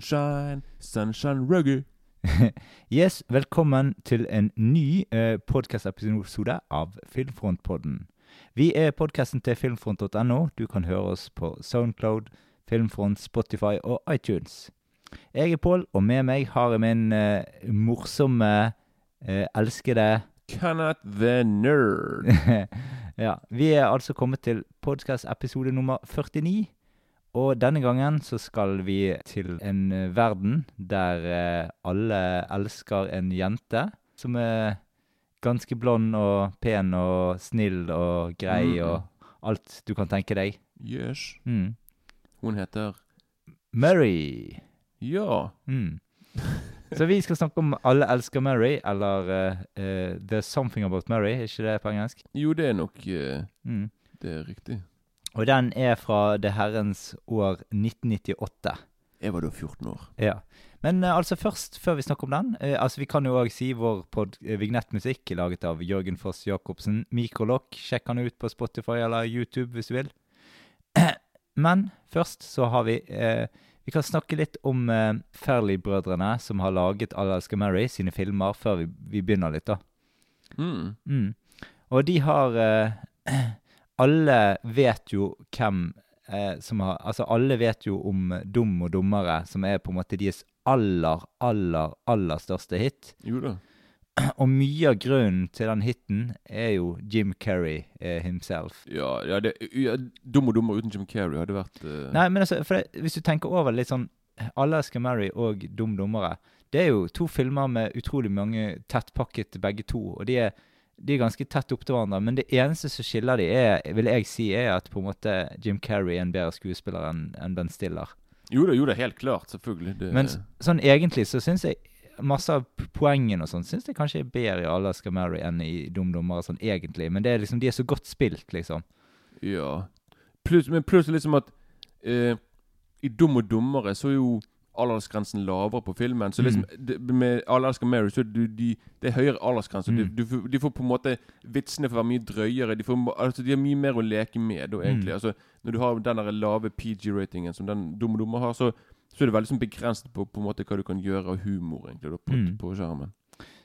Sunshine, sunshine rugger. yes, velkommen til en ny eh, podkastepisode av Filmfrontpodden. Vi er podkasten til filmfront.no. Du kan høre oss på Soundcloud, Filmfront, Spotify og iTunes. Jeg er Pål, og med meg har jeg min eh, morsomme, eh, elskede Kenneth the Nerd. ja, Vi er altså kommet til podkast-episode nummer 49. Og denne gangen så skal vi til en uh, verden der uh, alle elsker en jente som er ganske blond og pen og snill og grei Mm. og alt du kan tenke deg. Yes. Mm. Hun heter Mary. Ja. Mm. Så vi skal snakke om Alle elsker Mary, eller uh, uh, There's Something About Mary, er ikke det på engelsk? Jo, det er nok uh, Mm. Det er riktig. Og den er fra det herrens år 1998. Jeg var da 14 år. Ja. Men uh, altså først, før vi snakker om den uh, altså Vi kan jo òg si vår pod, eh, vignettmusikk laget av Jørgen Foss Jacobsen. Mikrolokk. Sjekk han ut på Spotify eller YouTube hvis du vil. Men først så har vi Vi kan snakke litt om Fairley-brødrene som har laget Alle elsker Mary sine filmer, før vi, vi begynner litt, da. Mm. Mm. Og de har Alle vet jo hvem eh, som har Altså, alle vet jo om Dum og dummere, som er på en måte deres aller, aller, aller største hit. Jo da. Og mye av grunnen til den hiten er jo Jim Carrey eh, himself. Ja, ja, det, ja, Dum og dummer uten Jim Carrey hadde vært eh, Nei, men altså, det, hvis du tenker over litt sånn Alle elsker Mary og Dum dummere, det er jo to filmer med utrolig mange tettpakket begge to, og de er de er ganske tett opp til hverandre, men det eneste som skiller de er, vil jeg si, er at på en måte Jim Carrey er en bedre skuespiller enn Ben Stiller. Jo da, jo da, helt klart. Selvfølgelig. Det, Men sånn egentlig så syns jeg masse av poengene og sånn syns jeg kanskje er bedre i Alle skal marry enn i Dum dummere, sånn egentlig. Men det er liksom, de er så godt spilt, liksom. Ja. Plus, men pluss liksom at eh, I Dum og dummere så er jo aldersgrensen lavere på filmen. Så liksom Mm. Med Alaska Mary så du, de, det er høyere aldersgrense. Mm. Du, du, de får på en måte Vitsene får være mye drøyere. De, får, altså, de har mye mer å leke med, da, egentlig. Mm. Altså, når du har den der lave PG-ratingen som den dumme dumme har, så, så er det veldig sånn begrenset på, på en måte hva du kan gjøre av humor egentlig da, på, Mm. på skjermen.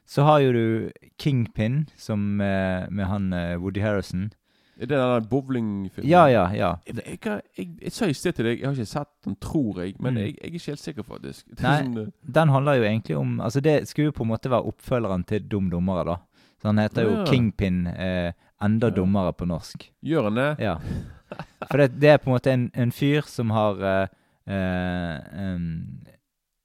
Så har jo du Kingpin, som eh, med han eh, Woody Harrison. Er det den bowlingfilmen? Ja, ja, ja. Jeg, jeg, jeg, jeg, jeg sa i sted til deg Jeg har ikke sett den, tror jeg. Men Mm. jeg, er ikke helt sikker, faktisk. Det Nei. sånn, eh, Den handler jo egentlig om Altså, det skulle jo på en måte være oppfølgeren til Dum dummere, da. Så han heter jo Ja. Kingpin eh, enda Ja. dummere på norsk. Gjør han det? Ja. For det, det er på en måte en, en fyr som har eh, eh, um,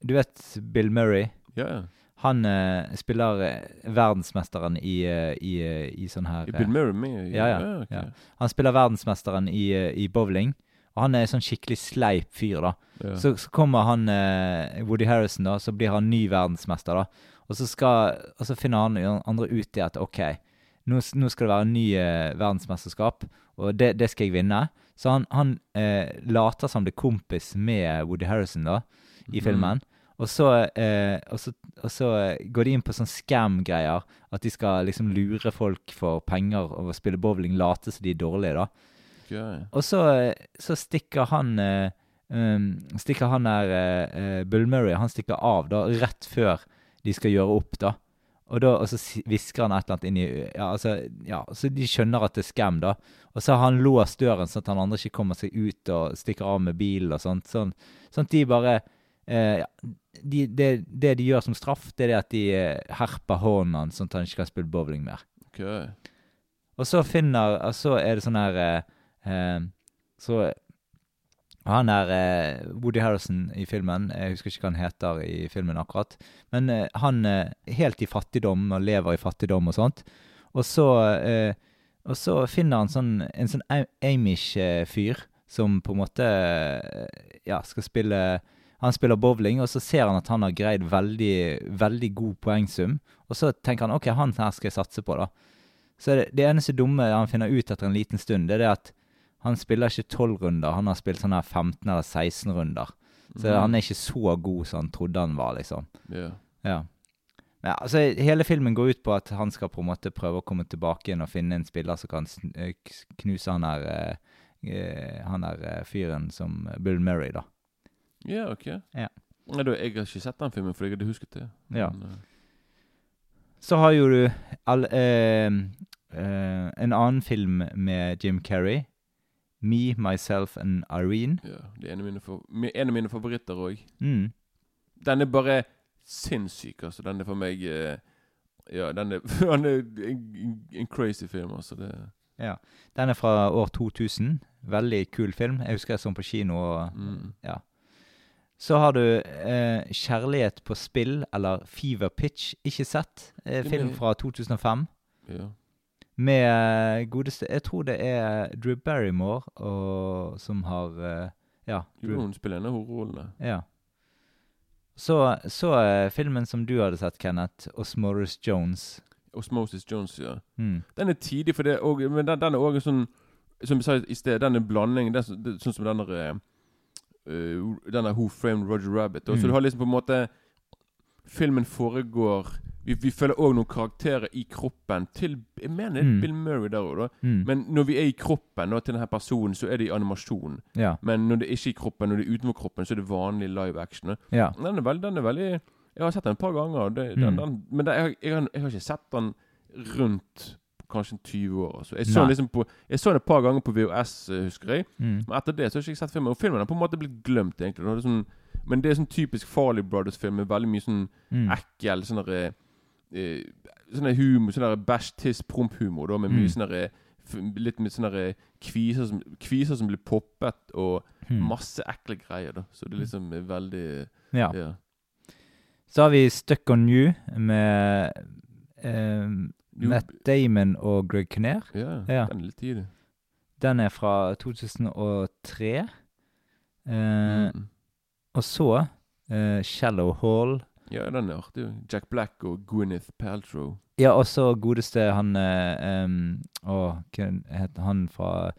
Du vet Bill Murray? Ja, ja. Han eh, spiller eh, verdensmesteren i, eh, i, eh, i sånn her I Bill Murray Ja, Ja, ja, okay. ja. Han spiller verdensmesteren i, i bowling. Og han er sånn skikkelig sleip fyr, da. Så, så kommer han eh, Woody Harrison, da, så blir han ny verdensmester, da. Og så, skal, og så finner han andre ut i at OK, nå, nå skal det være en ny eh, verdensmesterskap, og det, det skal jeg vinne. Så han, han later som det er kompis med Woody Harrison, da, i Mhm. filmen. Og så, eh, og, så, og så eh, går de inn på sånn scam-greier. At de skal liksom lure folk for penger og spille bowling, late som de er dårlige, da. Okay. Og så, eh, så stikker han eh, um, Stikker han der eh, Bull Murray Han stikker av da rett før de skal gjøre opp, da. Og, da, og så hvisker han et eller annet inn i ja, altså, ja, Så de skjønner at det er scam, da. Og så har han låst døren sånn at han andre ikke kommer seg ut og stikker av med bilen og sånt. Sånn, sånn at de bare eh, ja, de, det, det de gjør som straff, det er det at de eh, herper hånden hans sånn at han ikke kan spille bowling mer. Okay. Og så finner Og så er det sånn her eh, eh, Så han er eh, Woody Harrison i filmen. Jeg husker ikke hva han heter i filmen akkurat. Men eh, han er helt i fattigdom og lever i fattigdom og sånt. Og så, eh, og så finner han sånn, en sånn Amish-fyr som på en måte eh, ja, skal spille Han spiller bowling, og så ser han at han har greid veldig, veldig god poengsum. Og så tenker han OK, han her skal jeg satse på, da. Så det, det eneste dumme han finner ut etter en liten stund, det er det at han spiller ikke 12 runder, han har spilt sånn her 15 eller 16 runder. Så mm. han er ikke så god som han trodde han var, liksom. Ja. Ja. ja. Altså, hele filmen går ut på at han skal på en måte prøve å komme tilbake igjen og finne en spiller som kan eh, knuse han der, eh, eh, han der uh, fyren som Bill Murray, da. Ja, ok. Ja. Nei, da, jeg har ikke sett den filmen, for jeg hadde husket det. Ja. Men, uh... Så har jo du all, uh, uh, en annen film med Jim Carrey. Me, Myself and Irene. ja, det er en av mine, fa- en av mine favoritter òg. Mm. Den er bare sinnssyk, altså. Den er for meg Ja, den er, den er en, en crazy film, altså. Det, Ja. Den er fra år 2000. Veldig kul film. Jeg husker jeg så den på kino. og mm. Så har du eh, 'Kjærlighet på spill', eller 'Fever Pitch'. Ikke sett. Eh, film fra 2005. Ja. Med eh, godeste Jeg tror det er Drew Barrymore og, som har eh, Ja. Jo, Drew, hun spiller en av hovedrollene. ja. Så, så eh, filmen som du hadde sett, Kenneth, 'Osmoris Jones'. Osmosis Jones, ja. Mm. Den er tidig, for det, og, men den, den er òg sånn Som jeg sa i sted, den er blanding. Den, det, sånn som den der uh, Den er Who Framed Roger Rabbit. Og, Så Mm. du har liksom på en måte Filmen foregår Vi, vi følger òg noen karakterer i kroppen til Jeg mener er Mm. Bill Murray der òg, da. Mm. Men når vi er i kroppen nå, til denne personen, så er det i animasjon. ja. Men når det er ikke er i kroppen, når det er utenfor kroppen, så er det vanlig live action. ja. Den er veldig, den er veldig Jeg har sett den et par ganger. Det, den, Mm. den, men det, jeg, jeg, har, jeg har ikke sett den rundt kanskje 20 år. Så Jeg, så liksom på, jeg så den et par ganger på VHS, eh, husker jeg. Mm. Men etter det så har jeg ikke sett filmen. Og filmen har på en måte blitt glemt, egentlig. Det sånn, men det er sånn typisk Farley Brothers-film med veldig mye sånn Mm. ekkel sånn derre eh, Sånn der humor, sånn der bæsj, tiss, promp-humor, med Mm. mye sånn derre Litt med sånne kviser som, kviser som blir poppet, og Mm. masse ekle greier, da. Så det er liksom eh, veldig Ja. Ja. Så har vi 'Stuck on You' med eh, Matt Damon og Greg Kinnear. Ja, Ja. den er litt tidlig. Den er fra 2003. Eh, Mm. Og så eh, 'Shallow Hall'. Ja, den er artig. Jack Black og Gwyneth Paltrow. Ja, og så godeste han eh, um, Å, hva heter han fra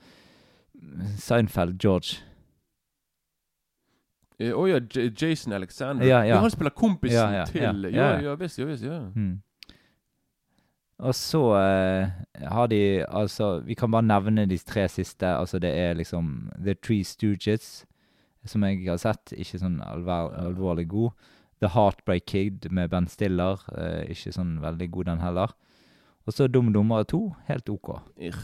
Seinfeld? George. Å oh, ja, J Jason Alexander. Ja, ja. han spiller kompisen Ja, ja, til ja, Ja, ja. ja visst, ja visst. Ja. Mm. Og så eh, har de Altså, vi kan bare nevne de tre siste. Altså, det er liksom The Three Stooges, som jeg har sett. Ikke sånn alvor, alvorlig god. The Heartbreak Kid med Ben Stiller. Eh, ikke sånn veldig god, den heller. Og så Dum Dummere 2. Helt OK. Irr.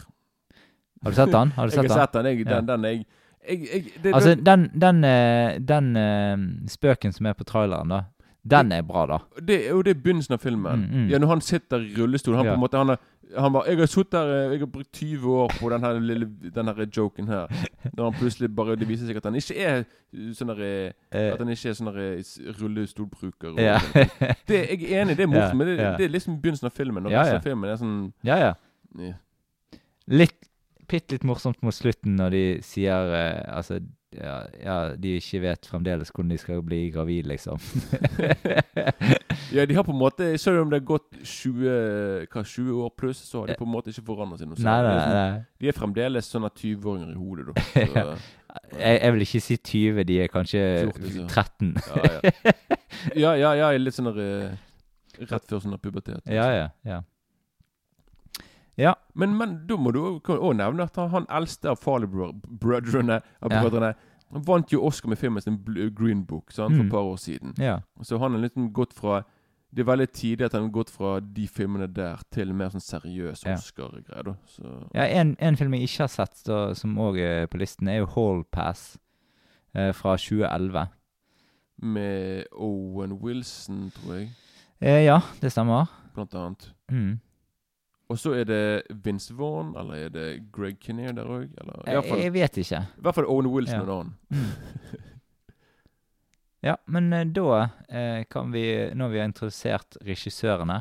Har du sett den? Har du Jeg har sett den. Jeg, Ja. den, den jeg, jeg, jeg det, Altså, den, den, den, eh, den eh, spøken som er på traileren, da. Den er bra, da. det, er jo det er begynnelsen av filmen. Mm, mm. Ja, Når han sitter i rullestol Han Ja. på en måte Han, har- han bare 'Jeg har sittet her eh, Jeg har brukt 20 år på den her lille Den her joken her.' Når han plutselig bare Det viser seg at han ikke er uh, sånn der eh, Eh, At han ikke er sånn eh, rullestolbruker. og- ja. Det, jeg er enig, det er morsomt, men det, det er liksom begynnelsen av filmen. Og Ja, resten av filmen er sånn ja, ja. ja. Litt Bitte litt morsomt mot slutten når de sier uh, Altså, ja, ja, de ikke vet fremdeles hvordan de skal bli gravid, liksom. ja, de har på en måte Selv om det har gått 20, hva, 20 år pluss, så har de på en måte ikke forandret seg noe. nei, sånn- nei. De er fremdeles sånne 20-åringer i hodet, da. Så, Jeg, jeg vil ikke si 20, de er kanskje 14, 13. ja, ja. ja, ja, ja, litt sånn der, eh, Rett før sånn der pubertet. Ja, ja, ja. Ja. Men, men da må du òg nevne at han, han eldste av Farley-brødrene av Ja. Han vant jo Oscar med filmen sin Green Book sant, for Mm. et par år siden. ja. Så han har liksom gått fra Det er veldig tidlig at han har gått fra de filmene der til mer sånn seriøs Ja. Oscar-greier. Så ja en, en film jeg ikke har sett, da, som òg er på listen, er jo Hall Pass eh, fra 2011. Med Owen Wilson, tror jeg, Eh, ja, det stemmer. blant annet. Mm. Og så er det Vince Vaughn, eller er det Greg Kinnear der òg? Jeg, vet ikke. i hvert fall Owen Wilson Ja. og en annen. Ja, men eh, da eh, kan vi, når vi har introdusert regissørene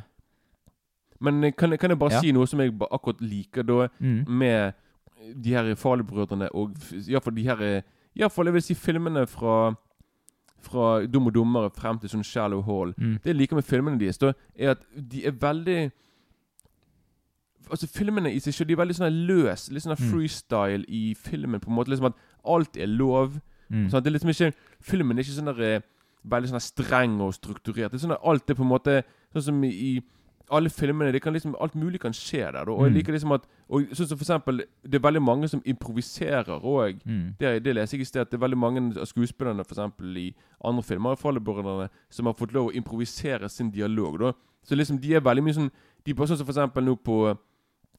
Men eh, kan, kan jeg bare Ja. si noe som jeg akkurat liker, da? mm. med de her Farley-brødrene og iallfall de her Iallfall jeg vil si filmene fra Fra Dum og dummere frem til sånn Shallow Hall. Mm. Det jeg liker med filmene deres, da, er at de er veldig Altså Filmene i seg selv De er veldig sånn løs, litt sånn Mm. freestyle i filmen. På en måte Liksom at alt er lov. Mm. Sånn det er liksom ikke Filmen er ikke sånn der eh, veldig sånn streng og strukturert. Det er sånn at alt er på en måte Sånn som i alle filmene det kan liksom, Alt mulig kan skje der. Da. Og jeg Mm. liker liksom at og sånn som for eksempel, Det er veldig mange som improviserer òg. Mm. Det, det leser jeg i sted, at det er veldig mange av skuespillerne for eksempel, i andre filmer som har fått lov å improvisere sin dialog. Da. Så liksom de er veldig mye sånn De er bare sånn som for eksempel nå på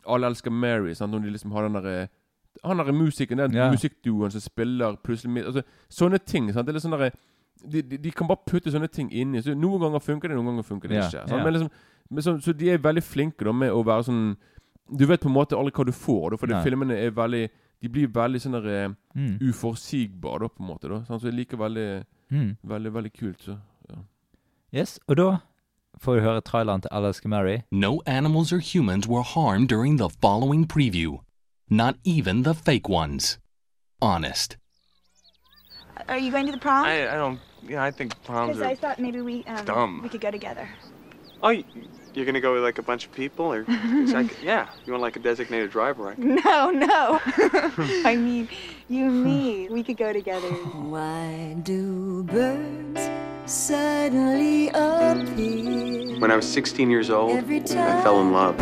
Alle elsker Mary. Sant? Når de liksom har den derre Han derre musikeren, den yeah. musikkduoen som spiller plutselig midt altså, Sånne ting. Sant? Det er litt sånn derre de, de, de kan bare putte sånne ting inni. Så noen ganger funker det, noen ganger funker det yeah. ikke. Ja. Men liksom, men så, så de er veldig flinke da med å være sånn Du vet på en måte aldri hva du får, da, for de filmene er veldig De blir veldig sånn der, eh, Mm. uforutsigbare, da, på en måte. da sant? Så jeg liker veldig, Mm. veldig, veldig kult. Så. Yes, og da får vi høre traileren til Alaska Mary. No animals or humans were harmed during the following preview. Not even the fake ones. Honest. Are you going to the prom? I, I don't. Yeah, I think proms Because I thought maybe we um, dumb. we could go together. Oh, you're gonna go with like a bunch of people, or? 'cause I c- yeah, you want like a designated driver, right? No, no. I mean, you and me. We could go together. Why do birds suddenly appear When I was 16 years old, every I fell in love.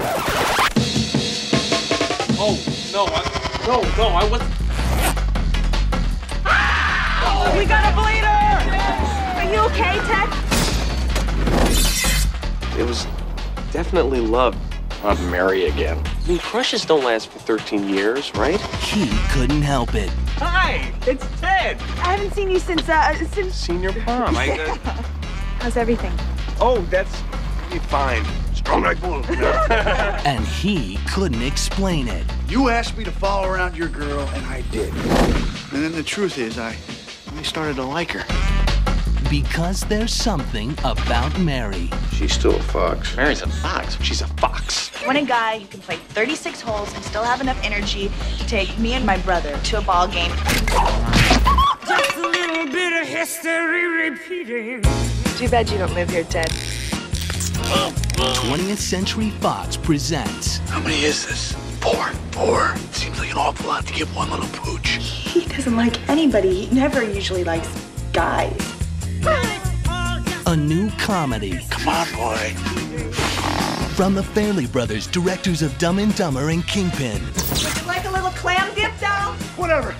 Oh no! I, no, no! I was. Ah! we got a bleeder! Are you okay, Ted? It was definitely love. Not Mary again. I mean, crushes don't last for 13 years, right? He couldn't help it. Hi, it's Ted. I haven't seen you since uh since. Senior prom. I. Uh, How's everything? oh, that's fine. Strong like blue. And he couldn't explain it. You asked me to follow around your girl, and I did. And then the truth is, I, I started to like her. Because there's something about Mary. She's still a fox. Mary's a fox. She's a fox. When a guy who can play 36 holes and still have enough energy to take me and my brother to a ball game. Just a little bit of history repeating. Too bad you don't live here, Ted. 20th Century Fox presents How many is this? Four. Four. Seems like an awful lot to give one little pooch. He doesn't like anybody. He never usually likes guys. A new comedy Come on, boy. from the Fairley Brothers, directors of Dumb and Dumber and Kingpin. Would you like a little clam dip, doll? Whatever.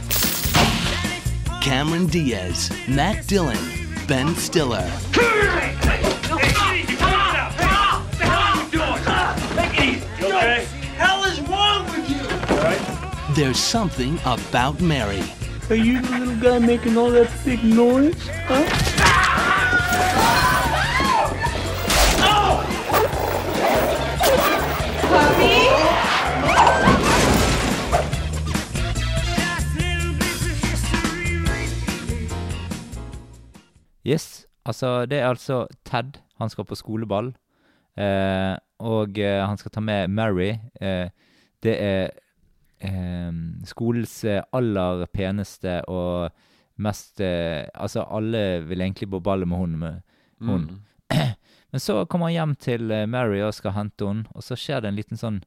Cameron Diaz, Matt Dillon, Ben Stiller. hell is wrong with you? There's something about Mary. Are you the little guy making all that big noise? Huh? Altså det er altså Ted. Han skal på skoleball. Eh, og eh, han skal ta med Mary. Eh, det er eh, skolens eh, aller peneste og mest eh, Altså, alle vil egentlig på ballet med hun. Med, hun. Men så kommer han hjem til eh, Mary og skal hente henne, og så skjer det en liten sånn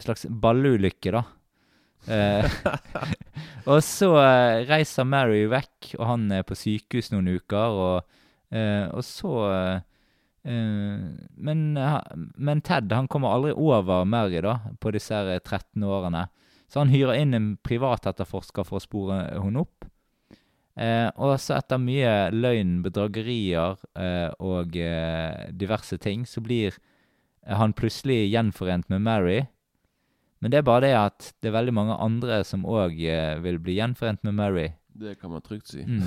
slags ballulykke, da. Og så reiser Mary vekk, og han er på sykehus noen uker, og, og så eh, eh, men, ha- men Ted han kommer aldri over Mary da, på disse her 13 årene. Så han hyrer inn en privatetterforsker for å spore henne opp. Eh, og så etter mye løgn, bedragerier eh, og eh, diverse ting, så blir han plutselig gjenforent med Mary. Men det er bare det at det er veldig mange andre som òg eh, vil bli gjenforent med Mary. Det kan man trygt si. Mm.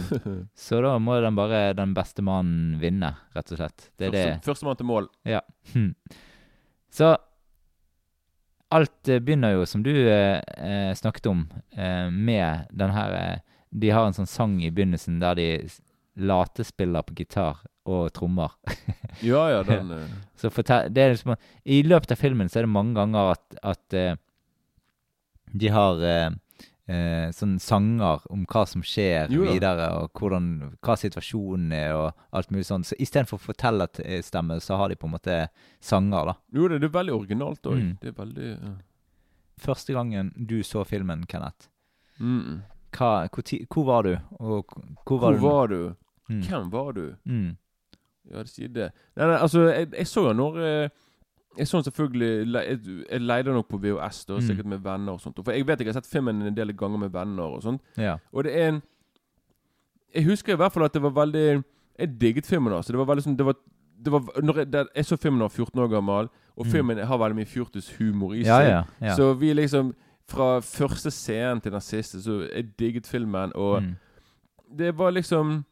Så da må den bare den beste mannen vinne, rett og slett. Det er det. Første- Førstemann til mål. Ja. Hm. Så alt eh, begynner jo, som du eh, eh, snakket om, eh, med den her eh, De har en sånn sang i begynnelsen der de latespiller på gitar og trommer. Ja, ja, den eh, Så fortell, det er liksom, I løpet av filmen så er det mange ganger at, at eh, de har eh, sånn sanger om hva som skjer Jo videre, og hvordan, hva situasjonen er, og alt mulig sånn. Så istedenfor fortellerstemme, så har de på en måte sanger, da. Jo, det, det er veldig originalt òg. Mm. Det er veldig ja. Første gangen du så filmen, Kenneth, mm. hva, hvor, hvor var du? Og hvor var Hvor du? var du? Mm. Hvem var du? Mm. Ja, det sier det. Nei, nei, altså, jeg, jeg så jo når eh, Jeg så den selvfølgelig Jeg, jeg leide den nok på VHS, da, Mm. sikkert med venner og sånt. For jeg vet jeg har sett filmen en del ganger med venner og sånt. Ja. Og det er en Jeg husker i hvert fall at det var veldig Jeg digget filmen. altså Det var veldig sånn Det var, det var når jeg, der, jeg så filmen da jeg var 14 år gammel, og Mm. filmen har veldig mye fjortishumor i seg. ja. ja. Så vi liksom Fra første scenen til den siste, så jeg digget filmen, og Mm. det var liksom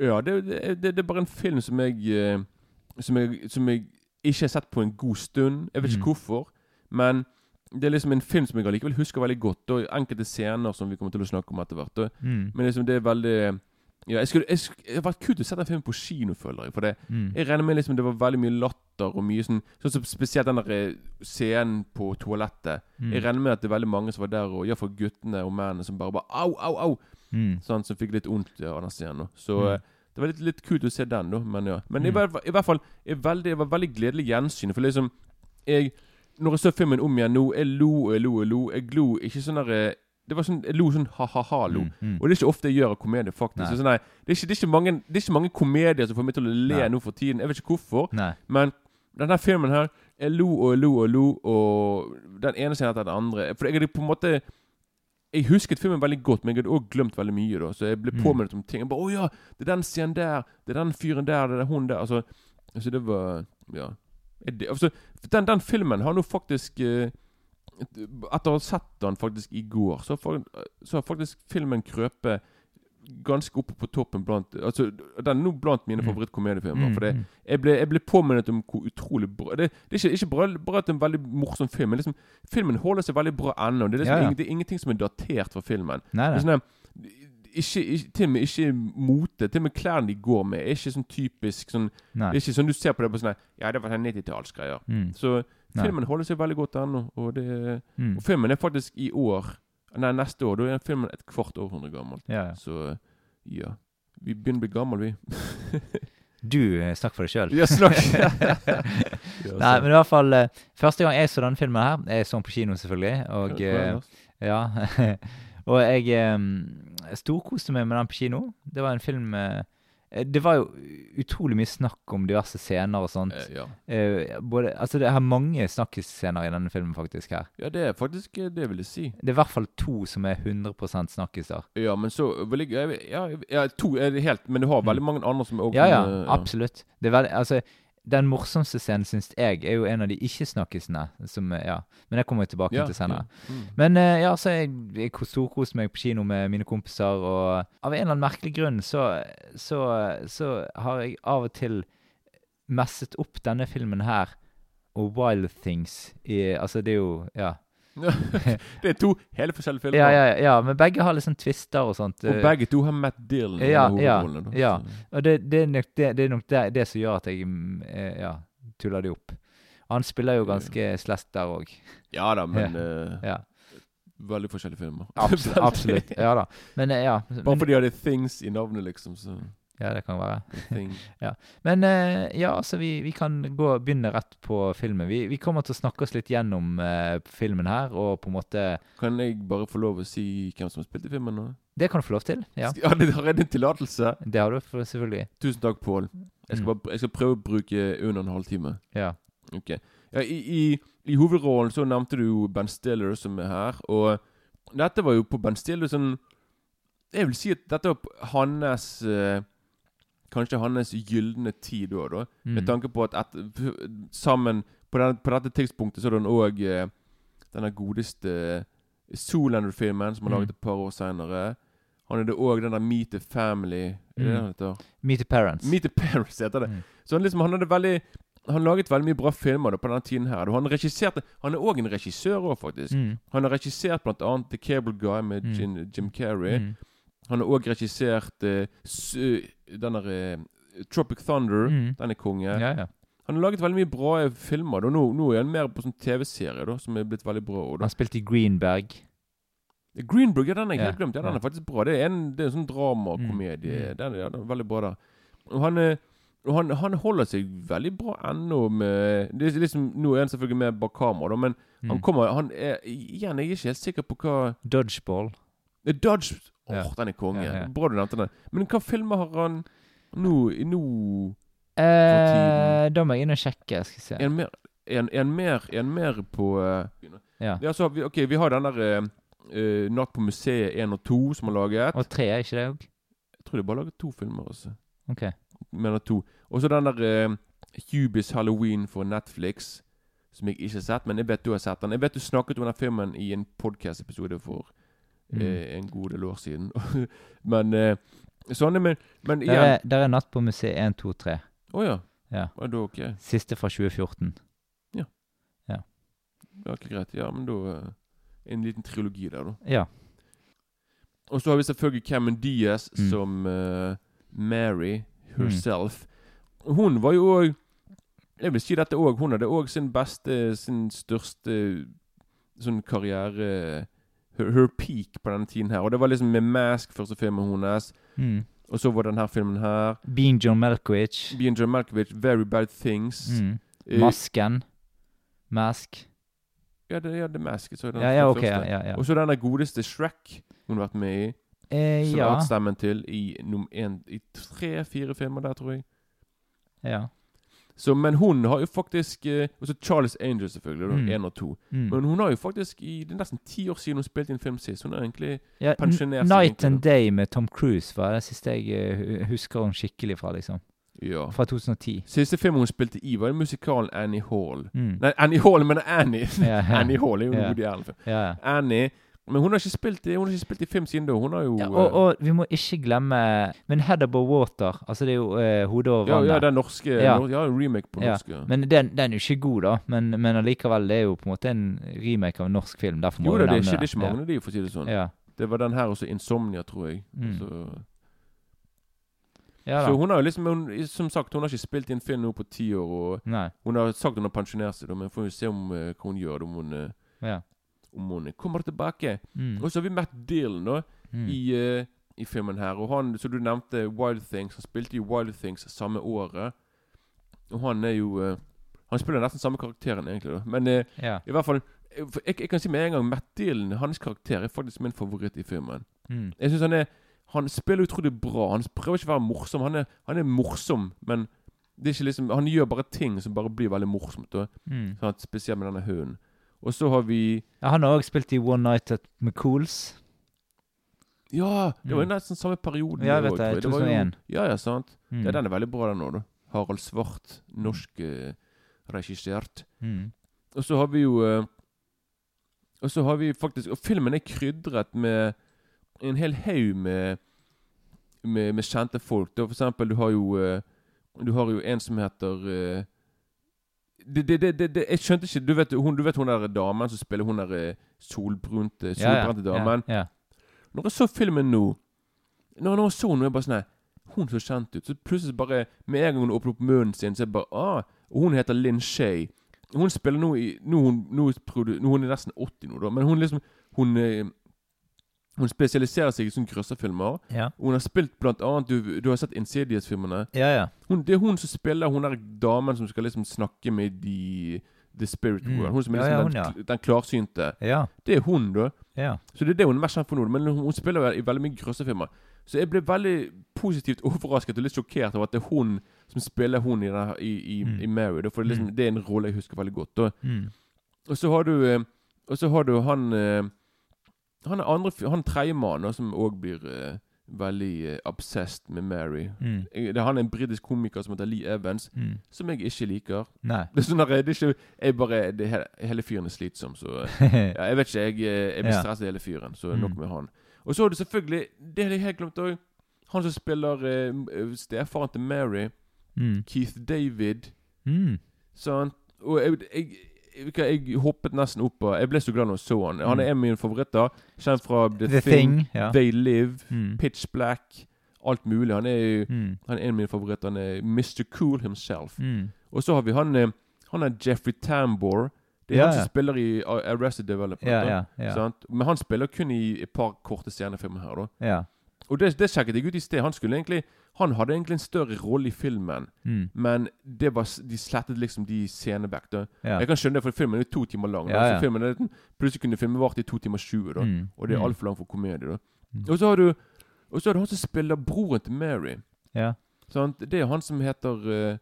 Ja, det, det, det, det er bare en film som jeg, eh, som jeg Som jeg ikke har sett på en god stund. Jeg vet ikke Mm. hvorfor, men det er liksom en film som jeg allikevel husker veldig godt. Og enkelte scener som vi kommer til å snakke om etter hvert. Mm. Men liksom det er veldig Ja, jeg skulle, jeg, skulle, det hadde vært kult å sette en film på kino, føler jeg. For det, Mm. jeg regner med liksom det var veldig mye latter og mye sånn Sånn som Spesielt den der eh, scenen på toalettet. Mm. Jeg regner med at det er veldig mange som var der, og iallfall guttene og mennene som bare bare Au, au, au! Mm. Sånn, som fikk litt vondt av den scenen. Så Mm. Det var litt, litt kult å se den, da. Men ja. Men i, Mm. hvert, fall- i hvert fall jeg veldig, Det var veldig gledelig gjensyn. For liksom jeg, Når jeg så filmen om igjen nå, jeg lo og jeg lo og lo. Jeg lo ikke sånn der eh, Det var sånn, Jeg lo sånn ha-ha-ha-lo. Mm. Mm. Og det er ikke ofte jeg gjør av komedie, faktisk. Så sånn, nei, det, er ikke, det, er ikke mange, det er ikke mange komedier som får meg til å le Nei. nå for tiden. Jeg vet ikke hvorfor. Nei. Men denne filmen her Jeg lo og jeg lo og lo, og den ene scenen etter den andre. For jeg hadde på en måte Jeg husket filmen veldig godt, men jeg hadde også glemt veldig mye. da Så jeg ble Mm. påminnet om ting. Jeg bare, 'Å ja, det er den scenen der. Det er den fyren der. Det er hun der.' Altså, altså det var Ja. Det- altså, den, den filmen har nå faktisk eh, Etter å ha sett den faktisk i går, så har faktisk filmen krøpet ganske oppe på toppen blant Altså, Den er nå blant mine Mm. favorittkomediefilmer. For det, Mm. jeg ble, jeg ble påminnet om hvor utrolig bra Det, det er ikke, ikke bare, bare at det er en veldig morsom film, men liksom, filmen holder seg veldig bra ennå. Det liksom Ja, ja. det er ingenting som er datert fra filmen. Nei, Det nei. sånn ikke, ikke, til og med ikke mote, til og med klærne de går med, er ikke sånn typisk sånn nei. Det er ikke sånn du ser på det på sånn Ja, det var sånn 90-tallsgreier. Mm. Så filmen holder seg veldig godt ennå. Og, det- Mm. og filmen er faktisk i år Nei, neste år. Da er filmen et kvart århundre gammel. Ja, ja. Så ja. Vi begynner å bli gamle, vi. Du snakker snakk for deg sjøl. Ja, snakk. Nei, men i hvert fall eh, Første gang jeg så denne filmen her Jeg så den på kino, selvfølgelig. Og eh, ja Og jeg um, storkoste meg med den på kino. Det var en film eh, Det var jo utrolig mye snakk om diverse scener og sånt. Eh, ja. Eh, både, altså Det er mange snakkisscener i denne filmen, faktisk. her ja, det er faktisk eh, det vil jeg si. Det er i hvert fall to som er 100% snakkiser. Ja, men så vil jeg, Ja, ja to er det helt Men du har veldig mange andre som òg Mm. Ja, ja, absolutt. Det er veldig, altså, den morsomste scenen, syns jeg, er jo en av de ikke-snakkisene. Som, eh, ja. Men det kommer vi tilbake Ja, til senere. ja. Mm. Men uh, ja, så jeg, jeg storkoste meg på kino med mine kompiser, og av en eller annen merkelig grunn så, så, så har jeg av og til messet opp denne filmen her og Wild Things i Altså, det er jo Ja. det er to hele forskjellige filmer. Ja, ja, ja, men begge har liksom twister og sånt. Og begge to har Matt Dillon i Ja, ja, ja. Og det, det er nok det, det, er nok det, det som gjør at jeg eh, ja, tuller det opp. Han spiller jo ganske slest der òg. ja da, men Ja. Veldig forskjellige filmer. Absolutt. Absolutt. Ja da. Men eh, ja. Bare fordi de hadde things i navnet, liksom. Så ja, det kan være. ja. Men eh, ja, altså, vi, vi kan gå, begynne rett på filmen. Vi, vi kommer til å snakke oss litt gjennom eh, filmen her, og på en måte Kan jeg bare få lov å si hvem som har spilt i filmen nå? Det kan du få lov til. Ja, Ja, det har jeg din tillatelse. det har du selvfølgelig. Tusen takk, Pål. Jeg, Mm. jeg skal prøve å bruke under en halvtime. Ja. Ok. Ja, i, i, I hovedrollen så nevnte du Ben Stiller som er her, og dette var jo på Ben Stiller sånn Jeg vil si at dette var hans eh, Kanskje hans gylne tid òg, da. Med Mm. tanke på at et, sammen på, den, på dette tidspunktet så er det òg eh, denne godeste Zoolander-filmen som han Mm. laget et par år seinere. Han er det òg den der Meet the Family mm. det det? Meet the Parents. Meet the Parents heter det. Mm. Så han liksom, han hadde veldig Han laget veldig mye bra filmer da, på denne tiden her. Han regisserte Han er òg en regissør òg, faktisk. Mm. Han har regissert annet The Cable Guy med Mm. Jim, Jim Carrey. Mm. Han har òg regissert uh, den der uh, Tropic Thunder. Mm. Den er konge. Ja, ja. Han har laget veldig mye bra filmer. Da. Nå, nå er han mer på sånn TV-serie, da som er blitt veldig bra. da. Han spilte i Greenberg. Greenberg, ja, den har jeg helt glemt. Ja, den er faktisk bra. Det er en, det er en sånn dramakomedie. Mm. Den, er- ja, den er veldig bra, da. Og han, Uh, og han, han holder seg veldig bra ennå med det er liksom, Nå er han selvfølgelig med bak kamera, da, men han Mm. kommer han er, Igjen, jeg er ikke helt sikker på hva Dodgeball. Er Dodge Åh, Ja. den er konge. Bra du nevnte den. Men hva filmer har han nå, nå Eh, da må jeg inn og sjekke. Skal vi se. En mer, en, en mer, en mer på uh, Ja. Ja, så, vi, ok, vi har den der uh, Natt på museet 1 og 2 som har laget. Og tre, er ikke det òg? Jeg tror de bare laget to filmer. altså. Ok. Mener to. Og så den der uh, Hubis Halloween for Netflix, som jeg ikke har sett. Men jeg vet du har sett den. Jeg vet du snakket om den filmen i en podcast-episode for Mm. eh, en god del år siden. men eh, sånne, men, men Der igjen er, der er Natt på museet 1, 2, 3. Å ja. Ja. ja. Da ok. Siste fra 2014. Ja, ok, greit. Ja, men da eh, En liten trilogi der, da. Ja. Og så har vi selvfølgelig Cameron Diaz Mm. som uh, Mary herself. Hun var jo òg Jeg vil si dette òg. Hun hadde òg sin beste, sin største sånn karriere her, her peak på denne tiden her. Og det var liksom med Mask, første filmen hennes. Mm. Og så var denne filmen her. Being John Malkovich. Being John Malkovich, Very Bad Things. Mm. Eh, Masken. Mask. Ja, det, ja, det er Mask. Så er den Ja, ja, okay, første. Ja, ja. Og så denne godeste Shrek hun har vært med i. Eh, Som ja. har hatt stemmen til i, num- en, i tre-fire filmer der, tror jeg. ja. Så, men hun har jo faktisk eh, Og så Charles Angel, selvfølgelig. Mm. en og to. Mm. Men hun har jo faktisk i Det er nesten ti år siden hun spilte i en film sist. Hun er egentlig ja. pensjonert Night and Day med Tom Cruise var det siste jeg eh, hu- husker hun skikkelig fra, liksom. Ja. Fra 2010. Siste film hun spilte i, var musikalen Annie Hall. Mm. Nei, Annie Hall, men Annie. Yeah, yeah. Annie Hall er jo en god Woody Allen-film. Annie Men hun har ikke spilt i, ikke spilt i film siden da. Hun har jo Ja, eh, og, og vi må ikke glemme Men Head Above Water, altså det er jo uh, Hodet over ja, vannet. ja, den norske Ja. nor- Ja, en remake på Ja, norsk. Ja. Men den, den er jo ikke god, da. Men, men allikevel, det er jo på en måte en remake av en norsk film. Derfor må Jo da, det er ikke, det er ikke mange av de, for å si det sånn. Ja. Det var den her også, Insomnia, tror jeg. Mm. Så, ja så hun har jo liksom hun, Som sagt, hun har ikke spilt i en film nå på ti år. Og Nei. hun har sagt hun har pensjonert seg, men får vi se om uh, hva hun gjør. Om hun, uh, Ja. Om hun kommer tilbake. Mm. Og så har vi Matt Dillon da, Mm. i, uh, i filmen her. Og han, som du nevnte, Wild Things. Han spilte i Wild Things samme året. Og han er jo uh, Han spiller nesten samme karakteren, egentlig. da Men Ja. i hvert fall eh, jeg, jeg kan si med en gang Matt Dillon, hans karakter, er faktisk min favoritt i filmen. Mm. Jeg synes han er Han spiller utrolig bra. Han prøver ikke å være morsom. Han er, han er morsom, men det er ikke liksom Han gjør bare ting som bare blir veldig morsomt. Mm. Sånn at, spesielt med denne hunden. Og så har vi Ja, han har òg spilt i One Night at McCools. Ja! Det var Mm. nesten samme periode. Ja, jeg vet det, var jo- 2001. Ja, ja, sant. Mm. Ja, den er veldig bra, den òg. Harald Svart. Norsk eh, regissert. Mm. Og så har vi jo eh, Og så har vi faktisk Og filmen er krydret med en hel haug med, med med kjente folk. Da for eksempel, du har jo eh, Du har jo en som heter eh, det, det, det, det, det, Jeg skjønte ikke Du vet hun, du vet hun der damen som spiller hun der eh, solbrunte, Ja, ja. damen? Ja, ja. Når jeg så filmen nå Når når jeg så henne, jeg bare sånn Hun så kjent ut. Så plutselig bare Med en gang hun åpner opp munnen sin, så er jeg bare ah, Og hun heter Linn Shay. Hun spiller nå i Nå, hun, nå, nå hun er nesten 80 nå, da. Men hun liksom Hun eh, Hun spesialiserer seg i sånne grøsserfilmer. Ja. Hun har spilt blant annet Du, du har sett Insidious-filmene. ja, ja. Hun, det er hun som spiller hun der damen som skal liksom snakke med de The Spirit Mm. World. Hun som er liksom ja, den, hun, den klarsynte. Ja. Det er hun, da. ja. Så det er det hun er mest kjent for nå. Men hun, hun spiller i veldig mye grøsserfilmer. Så jeg ble veldig positivt overrasket og litt sjokkert over at det er hun som spiller hun i, denne, i, i, Mm. i Mary. Da, for det, liksom, Mm. det er en rolle jeg husker veldig godt. Mm. Og så har du eh, Og så har du han eh, Han er andre Han tredjemannen som òg blir uh, veldig uh, obsessed med Mary. Mm. Jeg- Det han er en britisk komiker som heter Lee Evans, Mm. som jeg ikke liker. Nei. Det er sånn der, det er ikke Jeg bare det, hele, fyren er slitsom, så ja, Jeg vet ikke, jeg, eh, jeg blir stresset hele fyren, så Mm. nok med han. Og så har du selvfølgelig Det hadde jeg helt glemt òg. Han som spiller uh, stefaren til Mary, mm. Keith David. Mm. Sant? Og jeg, jeg, jeg, hoppet nesten opp og Jeg ble så glad når jeg så han. Han er en av mine favoritter. Kjent fra The, Mm. The Thing, Thing. Ja. They Live, Mm. Pitch Black, alt mulig. Han er, jo- Mm. han er en av mine favoritter. Han er Mr. Cool himself. Mm. Og så har vi han eh, Han er Jeffrey Tambor. Det er Ja, han som ja. spiller i uh, Arrested Development. Ja, da. ja, ja. Sant? Men han spiller kun i et par korte scenefilmer her, da. ja. Og det, det sjekket jeg ut i sted. Han skulle egentlig Han hadde egentlig en større rolle i filmen, Mm. men det var, de slettet liksom de scenene vekk. ja. Jeg kan skjønne det, for filmen er to timer lang. Ja, ja. Så filmen er, plutselig kunne filmen vart i to timer 20, da. Mm. Og det er Mm. altfor langt for komedie. Mm. Og så har du Og så har du han som spiller broren til Mary. Det er han som heter uh,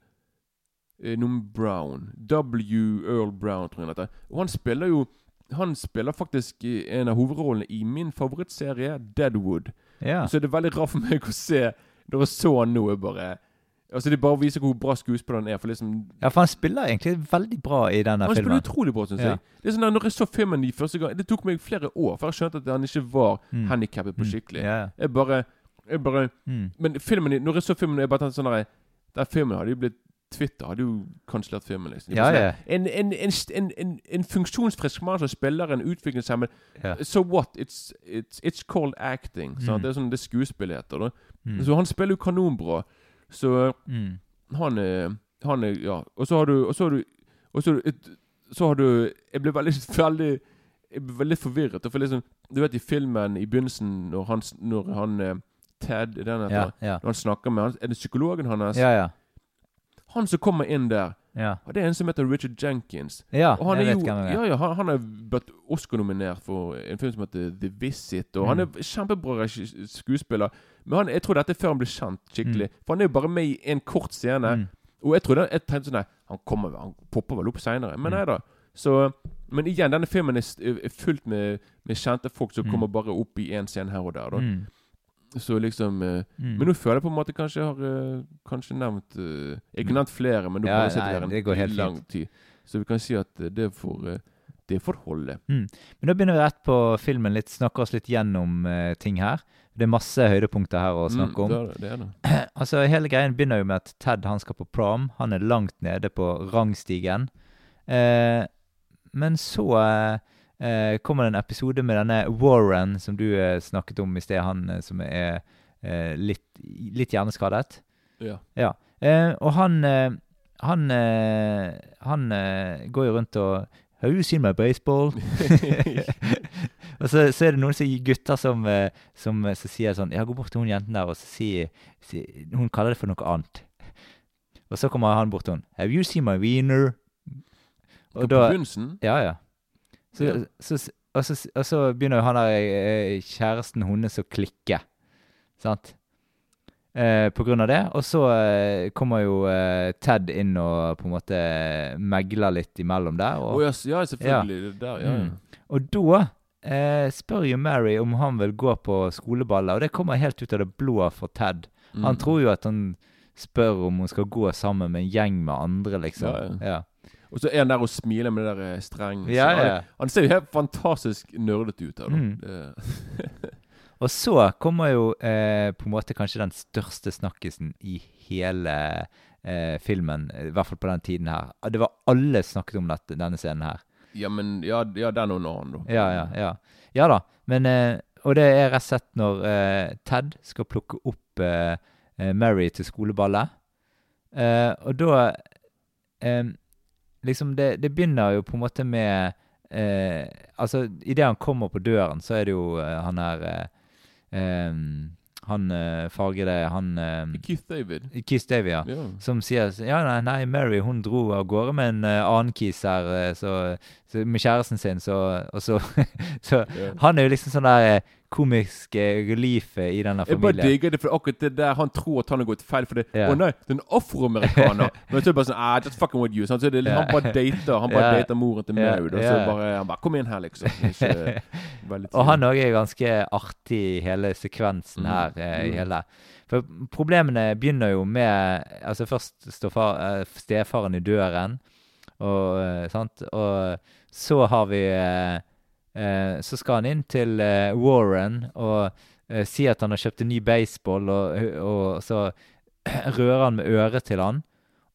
noen Brown. W. Earl Brown, tror jeg han. Og han spiller jo Han spiller faktisk en av hovedrollene i min favorittserie, Deadwood. Ja. Så det er veldig rart for meg å se Når var så han er bare Altså Det bare viser hvor bra skuespilleren er. For liksom ja, for han spiller egentlig veldig bra i denne Han spiller utrolig bra, syns Ja. jeg. Det er sånn at Når jeg så filmen de første gang Det tok meg flere år før jeg skjønte at han ikke var Mm. handikappet på Mm. skikkelig. Jeg bare, jeg bare Mm. Men filmen Når jeg så filmen, jeg bare tenkte sånn Den filmen hadde jo blitt Twitter hadde jo kansellert filmen. liksom Ja, ja. En, en, en, en, en, funksjonsfrisk mann som spiller en utviklingshemmet Ja. So what? It's, it's, it's called acting. Mm. Det er sånn det er skuespill heter. Mm. Så han spiller jo kanonbra. Så Mm. han er Han er Ja. Og så har du Og så har du, og så et, så har du Jeg ble veldig veldig Jeg ble veldig forvirret. For liksom Du vet i filmen i begynnelsen, når han, når han eh, Ted den heter, Ja, ja. Når han snakker med han, Er det psykologen hans? Ja, ja. Han som kommer inn der, Ja, og det er en som heter Richard Jenkins. ja Og han jeg er vet jo hvem det er. Ja, ja, han, han er blitt Oscar-nominert for en film som heter The Visit. Og han Mm. er kjempebra skuespiller. Men han, jeg tror dette er før han ble kjent skikkelig. Mm. For han er jo bare med i en kort scene. Mm. Og jeg trodde jeg tenkte sånn Nei, han kommer Han popper vel opp seinere. Men Mm. nei da. Så Men igjen, denne filmen er, er fullt med, med kjente folk som Mm. kommer bare opp i én scene her og der. Da. Mm. Så liksom eh, Mm. Men nå føler jeg på en måte kanskje jeg har eh, kanskje nevnt eh, Jeg har nevnt flere, men nå Ja, her det går en helt lang tid. Så vi kan si at eh, det får Det får holde. Men da begynner vi rett på filmen, litt, snakker oss litt gjennom ting her. Det er masse høydepunkter her å snakke Mm, om. det er det, det er det. Altså, Hele greien begynner jo med at Ted han skal på prom. Han er langt nede på rangstigen. Men så eh, kommer det en episode med denne Warren som du eh, snakket om i sted, han eh, som er eh, litt, litt hjerneskadet. Ja. Eh, og han Han, han går jo rundt og Have you seen my baseball? og så, så er det noen som, gutter som, som, som sier sånn Ja, gå bort til hun jenten der og så si, si Hun kaller det for noe annet. Og så kommer han bort til henne. Have you seen my wiener? På begynnelsen Ja, ja. Så, Ja. så, og, så, og så begynner jo han der eh, kjæresten hennes å klikke. Sant? Eh, på grunn av det. Og så eh, kommer jo eh, Ted inn og på en måte megler litt imellom der. Og, ja, yes, ja, selvfølgelig. Ja. der, ja. Mm. og da eh, spør jo Mary om han vil gå på skoleballer, og det kommer helt ut av det blå for Ted. Han Mm. tror jo at han spør om hun skal gå sammen med en gjeng med andre, liksom. Ja, ja. Og så er han der og smiler med det der eh, streng. Ja, ja. Han, han ser jo helt fantastisk nerdete ut. her. Mm. Og så kommer jo eh, på en måte kanskje den største snakkisen i hele eh, filmen, i hvert fall på den tiden her. Det var alle snakket om dette, denne scenen her. ja, men Ja, ja den og en annen, da. Ja, ja, ja. Ja da. Men, eh, og det er rett og slett når eh, Ted skal plukke opp eh, Mary til skoleballet. Eh, og da Liksom, det, det begynner jo på en måte med eh, Altså, idet han kommer på døren, så er det jo eh, han her eh, eh, Han eh, fargede Han eh, Keith David. Keith David, ja. Yeah. Som sier Ja, nei, nei Mary hun dro av gårde med en eh, annen Keith her, eh, så, så, med kjæresten sin, så Og så, så yeah. Han er jo liksom sånn der eh, komisk eh, relief eh, i denne familien. Jeg bare digger det, for akkurat det der han tror at han har gått feil. For det Å oh, nei, det er en afroamerikaner! Men så er det bare sånn ah, Just fucking with you. Så det, Ja. Han bare dater Han bare Ja. dater moren til Ja, Og så bare Han bare Kom inn her, liksom. Ikke Og han òg er ganske artig i hele sekvensen Mm, her. eh, i mm. hele. For problemene begynner jo med Altså Først står far, eh, stefaren i døren, og, eh, sant? og så har vi Så skal han inn til eh, Warren og eh, si at han har kjøpt en ny baseball, og, og så rører han med øret til han.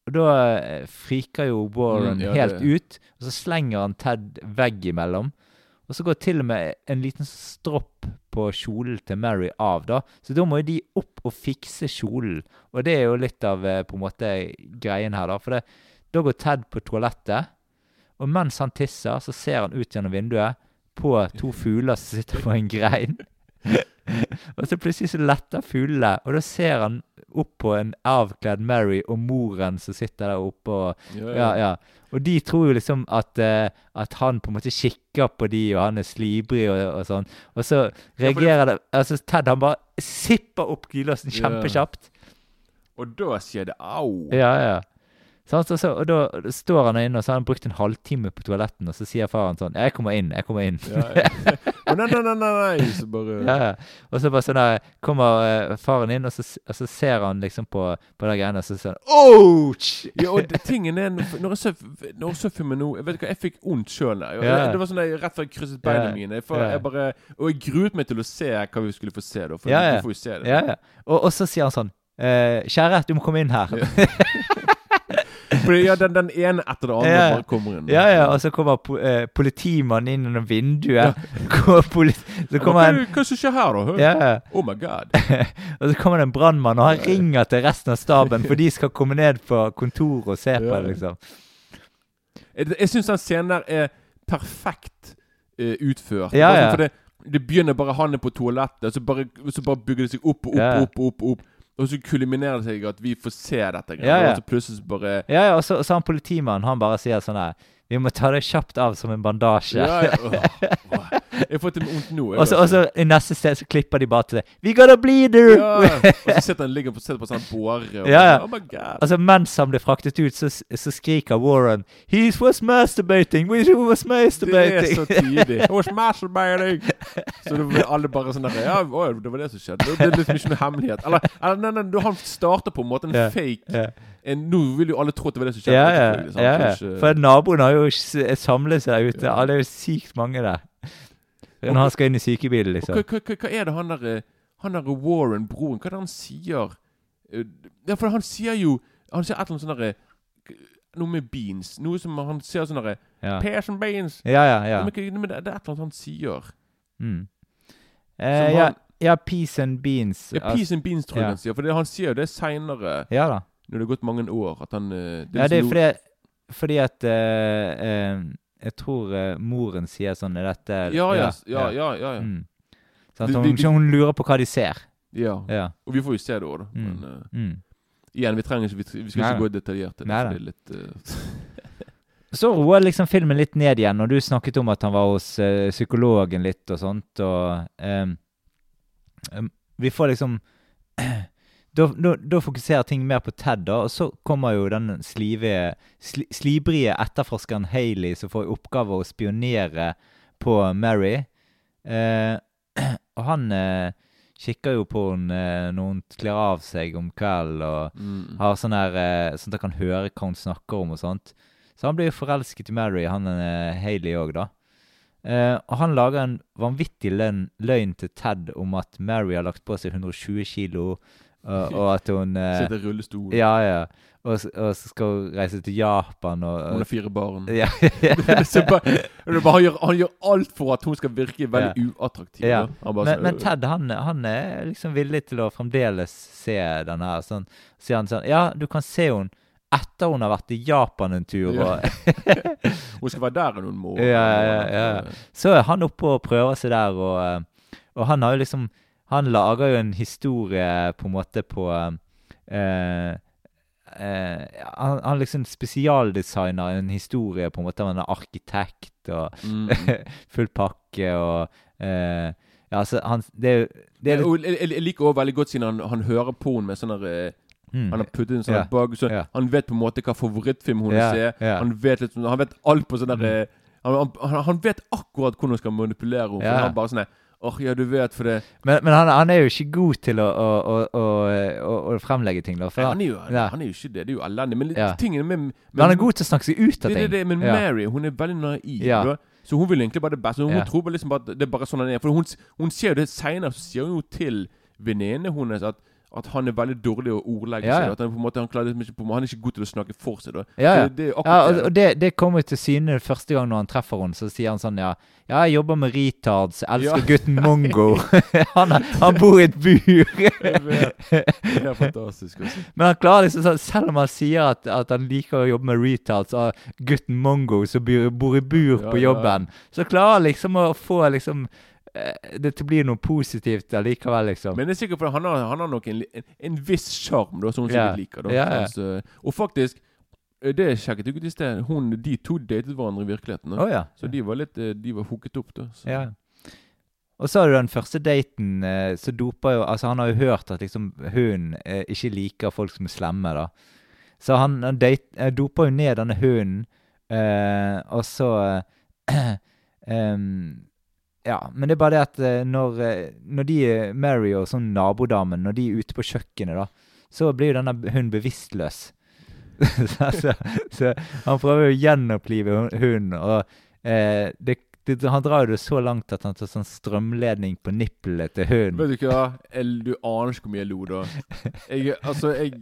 Og da eh, friker jo Warren Mm, ja, helt det- ut, og så slenger han Ted veggimellom. Og så går til og med en liten stropp på kjolen til Mary av, da. Så da må jo de opp og fikse kjolen. Og det er jo litt av eh, på en måte greien her, da. For det, da går Ted på toalettet, og mens han tisser, så ser han ut gjennom vinduet på to fugler som sitter på en grein. og så plutselig så letter fuglene, og da ser han opp på en avkledd Mary og moren som sitter der oppe og Ja, ja, ja. Og de tror jo liksom at, uh, at han på en måte kikker på de, og han er slibrig og, og sånn. Og så reagerer det Altså, Ted han bare sipper opp glidelåsen Ja. kjempekjapt. Og da sier det au. Ja, ja. Sant, så, så, og da står han inne, og så har han brukt en halvtime på toaletten, og så sier faren sånn jeg kommer inn, jeg kommer inn. Ja, ja. Nei, nei, nei, nei. Så bare Ja, ja. Og så bare sånn der kommer eh, faren inn, og så, og så ser han liksom på, på de greiene, og så sier han Ouch! Ja, og det, tingen er Når jeg så, når jeg så filmen nå Jeg vet ikke hva, jeg fikk vondt sjøl. Ja. Det var sånn der, rett før jeg krysset beina mine. For jeg bare, og jeg gruet meg til å se hva vi skulle få se. da For Ja, ja. vi får jo se det. Ja, ja. Og, og så sier han sånn eh, Kjære, du må komme inn her. Fordi, ja, den, den ene etter det andre Ja. bare kommer inn. Ja, ja, og så kommer po eh, politimannen inn gjennom vinduet. Ja. så kommer hva, en hva som skjer her, da? Ja. Oh my god. Og så kommer det en brannmann, og han ringer til resten av staben, for de skal komme ned på kontoret og se på det, liksom. Jeg, jeg syns den scenen der er perfekt eh, utført. Ja, sånn ja. For det, det begynner bare han er på toalettet, så bare, så bare bygger det seg opp og opp og opp, opp, opp. Og så kulminerer det seg at vi får se dette. Ja, ja. Og så plutselig bare Ja, ja, og så, så han politimannen, han bare sier sånn her Vi må ta det kjapt av som en bandasje. ja, ja, åh, åh. Jeg får fått vondt nå. Og så, i neste sted så klipper de bare til det. We got a bleeder! ja. Og så sitter han ligger på, sitter på sånn båre. og Ja, ja. Oh my god. Altså Mens han blir fraktet ut, så, så skriker Warren He was masturbating! We was masturbating! Det er så tidlig. I was masturbating! Så det var alle bare sånn der Ja, å, det var det som skjedde. Det er liksom ikke noe hemmelighet. Eller, eller nei, nei, han starter på en måte en Ja, fake ja. en, Nå vil jo alle tro at det var det som skjedde. Ja, ja. selvfølgelig, ja, ja. For naboen har jo s- samle seg der ute. Ja. Ja. Det er jo sykt mange der. Når han skal inn i sykebilen, liksom. hva, hva, hva, er det han der eh, Han der Warren, broren, hva er det han sier? Eh, Ja, for han sier jo Han sier et eller annet sånn derre Noe med beans. Noe som han sier sånn derre Ja, Pears and beans. ja, ja. ja. Men, men det, det er et eller annet han sier. Mm. Eh, ja, han- ja, peas and beans. Ja, Peas and beans, tror jeg ja. han sier. For det, han sier jo det seinere, Ja da. når det har gått mange år, at han eh, Ja, det er fordi, fordi at eh, eh, Jeg tror eh, moren sier sånn Er dette Ja, ja, ja. ja, ja, ja. Mm. Sånn De- at de- hun, de- hun lurer på hva de ser. ja. Ja. Og vi får jo se det òg, da. Mm. Men eh, Mm. igjen, vi trenger ikke Vi, vi skal Nei, ikke nei. gå detaljert til det. Nei, for nei. det er litt eh, Så roer liksom filmen litt ned igjen, og du snakket om at han var hos eh, psykologen litt og sånt, og ehm, em, Vi får liksom da, da, da fokuserer ting mer på Ted, da, og så kommer jo den slivige, sli, slibrige etterforskeren Hayley, som får i oppgave å spionere på Mary. Eh, og han eh, kikker jo på henne eh, når hun kler av seg om kvelden, og mm. har sånn her eh, Sånn at han kan høre hva hun snakker om og sånt. Så han blir jo forelsket i Mary, han er Hayley òg, da. Eh, og han lager en vanvittig løgn, løgn til Ted om at Mary har lagt på seg 120 kilo, og, og at hun eh, Sitter i rullestol. Ja, ja. Og, og så skal hun reise til Japan og, Hun har fire barn. ja, bare, han, gjør, han gjør alt for at hun skal virke veldig uattraktiv. Ja. Bare men, så, men Ted han, han er liksom villig til å fremdeles se den her. Sånn, sier han sånn Ja, du kan se henne etter hun har vært i Japan en tur. Ja. Hun skal være der noen måneder. Ja, ja, ja. Så er han oppe og prøver seg der, og, eh, og han har jo liksom Han lager jo en historie på en måte på eh, eh, han, han liksom spesialdesigner en historie på en måte av en arkitekt og Mm, full pakke og eh, Ja, altså han Det det er litt, jeg, jeg, liker også veldig godt siden han, han hører på henne med sånn der, eh, mm, Han har puttet inn sånn yeah. bug, så yeah. han vet på en måte hva favorittfilm hun yeah. ser. Yeah. Han vet litt, han vet alt på sånn Mm. eh, han, han, han vet akkurat hvordan hun skal manipulere henne. Han bare sånn Åh, ja, du vet, for det Men, men han, han er jo ikke god til å, å, å, å, fremlegge ting, da. For han, er jo, Ja. han er jo ikke det. Det er jo elendig. Men Ja. med, med men han er god til å snakke seg ut av det, ting. det, det, Men Ja. Mary hun er veldig naiv. Ja. Så hun vil egentlig bare det beste. Hun Ja. tror bare liksom at det er bare sånn han er. For hun, hun ser jo det seinere, så sier hun jo til venninnene hennes at at han er veldig dårlig å ordlegge Ja, seg. At han, på en måte, han, klarer liksom ikke på, han er ikke god til å snakke for seg. Da. Ja, ja. Det, det Ja, og, det. det, det kommer til syne første gang når han treffer henne. Så sier han sånn ja, ja jeg jobber med retards, elsker Ja. gutten Mongo. han, han bor i et bur. Det er fantastisk. også. Men han klarer liksom sånn, selv om han sier at, at han liker å jobbe med retards og gutten Mongo som bor, i bur Ja, på ja. jobben, så klarer han liksom å få liksom eh, det til noe positivt allikevel, liksom. Men jeg er sikker på at han har, han har nok en, en, en viss sjarm som hun sikkert liker. Da. Yeah, ja. Altså, og faktisk, eh, det sjekket jeg ut i sted, hun, de to datet hverandre i virkeligheten. Da. ja. Så de var litt eh, De var hooket opp, da. Så. ja. Og så har du den første daten, så doper jo Altså, han har jo hørt at liksom eh, ikke liker folk som er slemme, da. Så han, han date, doper jo ned denne hunden, eh, og så eh, em, Ja, men det er bare det at eh, når, eh, når de, eh, Mary og sånn nabodamen, når de er ute på kjøkkenet, da, så blir jo denne hunden bevisstløs. så, så, så han prøver jo å gjenopplive hunden, og eh, det, det, han drar jo det så langt at han tar sånn strømledning på nippelet til hunden. Vet du hva? Jeg, du aner ikke hvor mye jeg lo da. Jeg, altså, jeg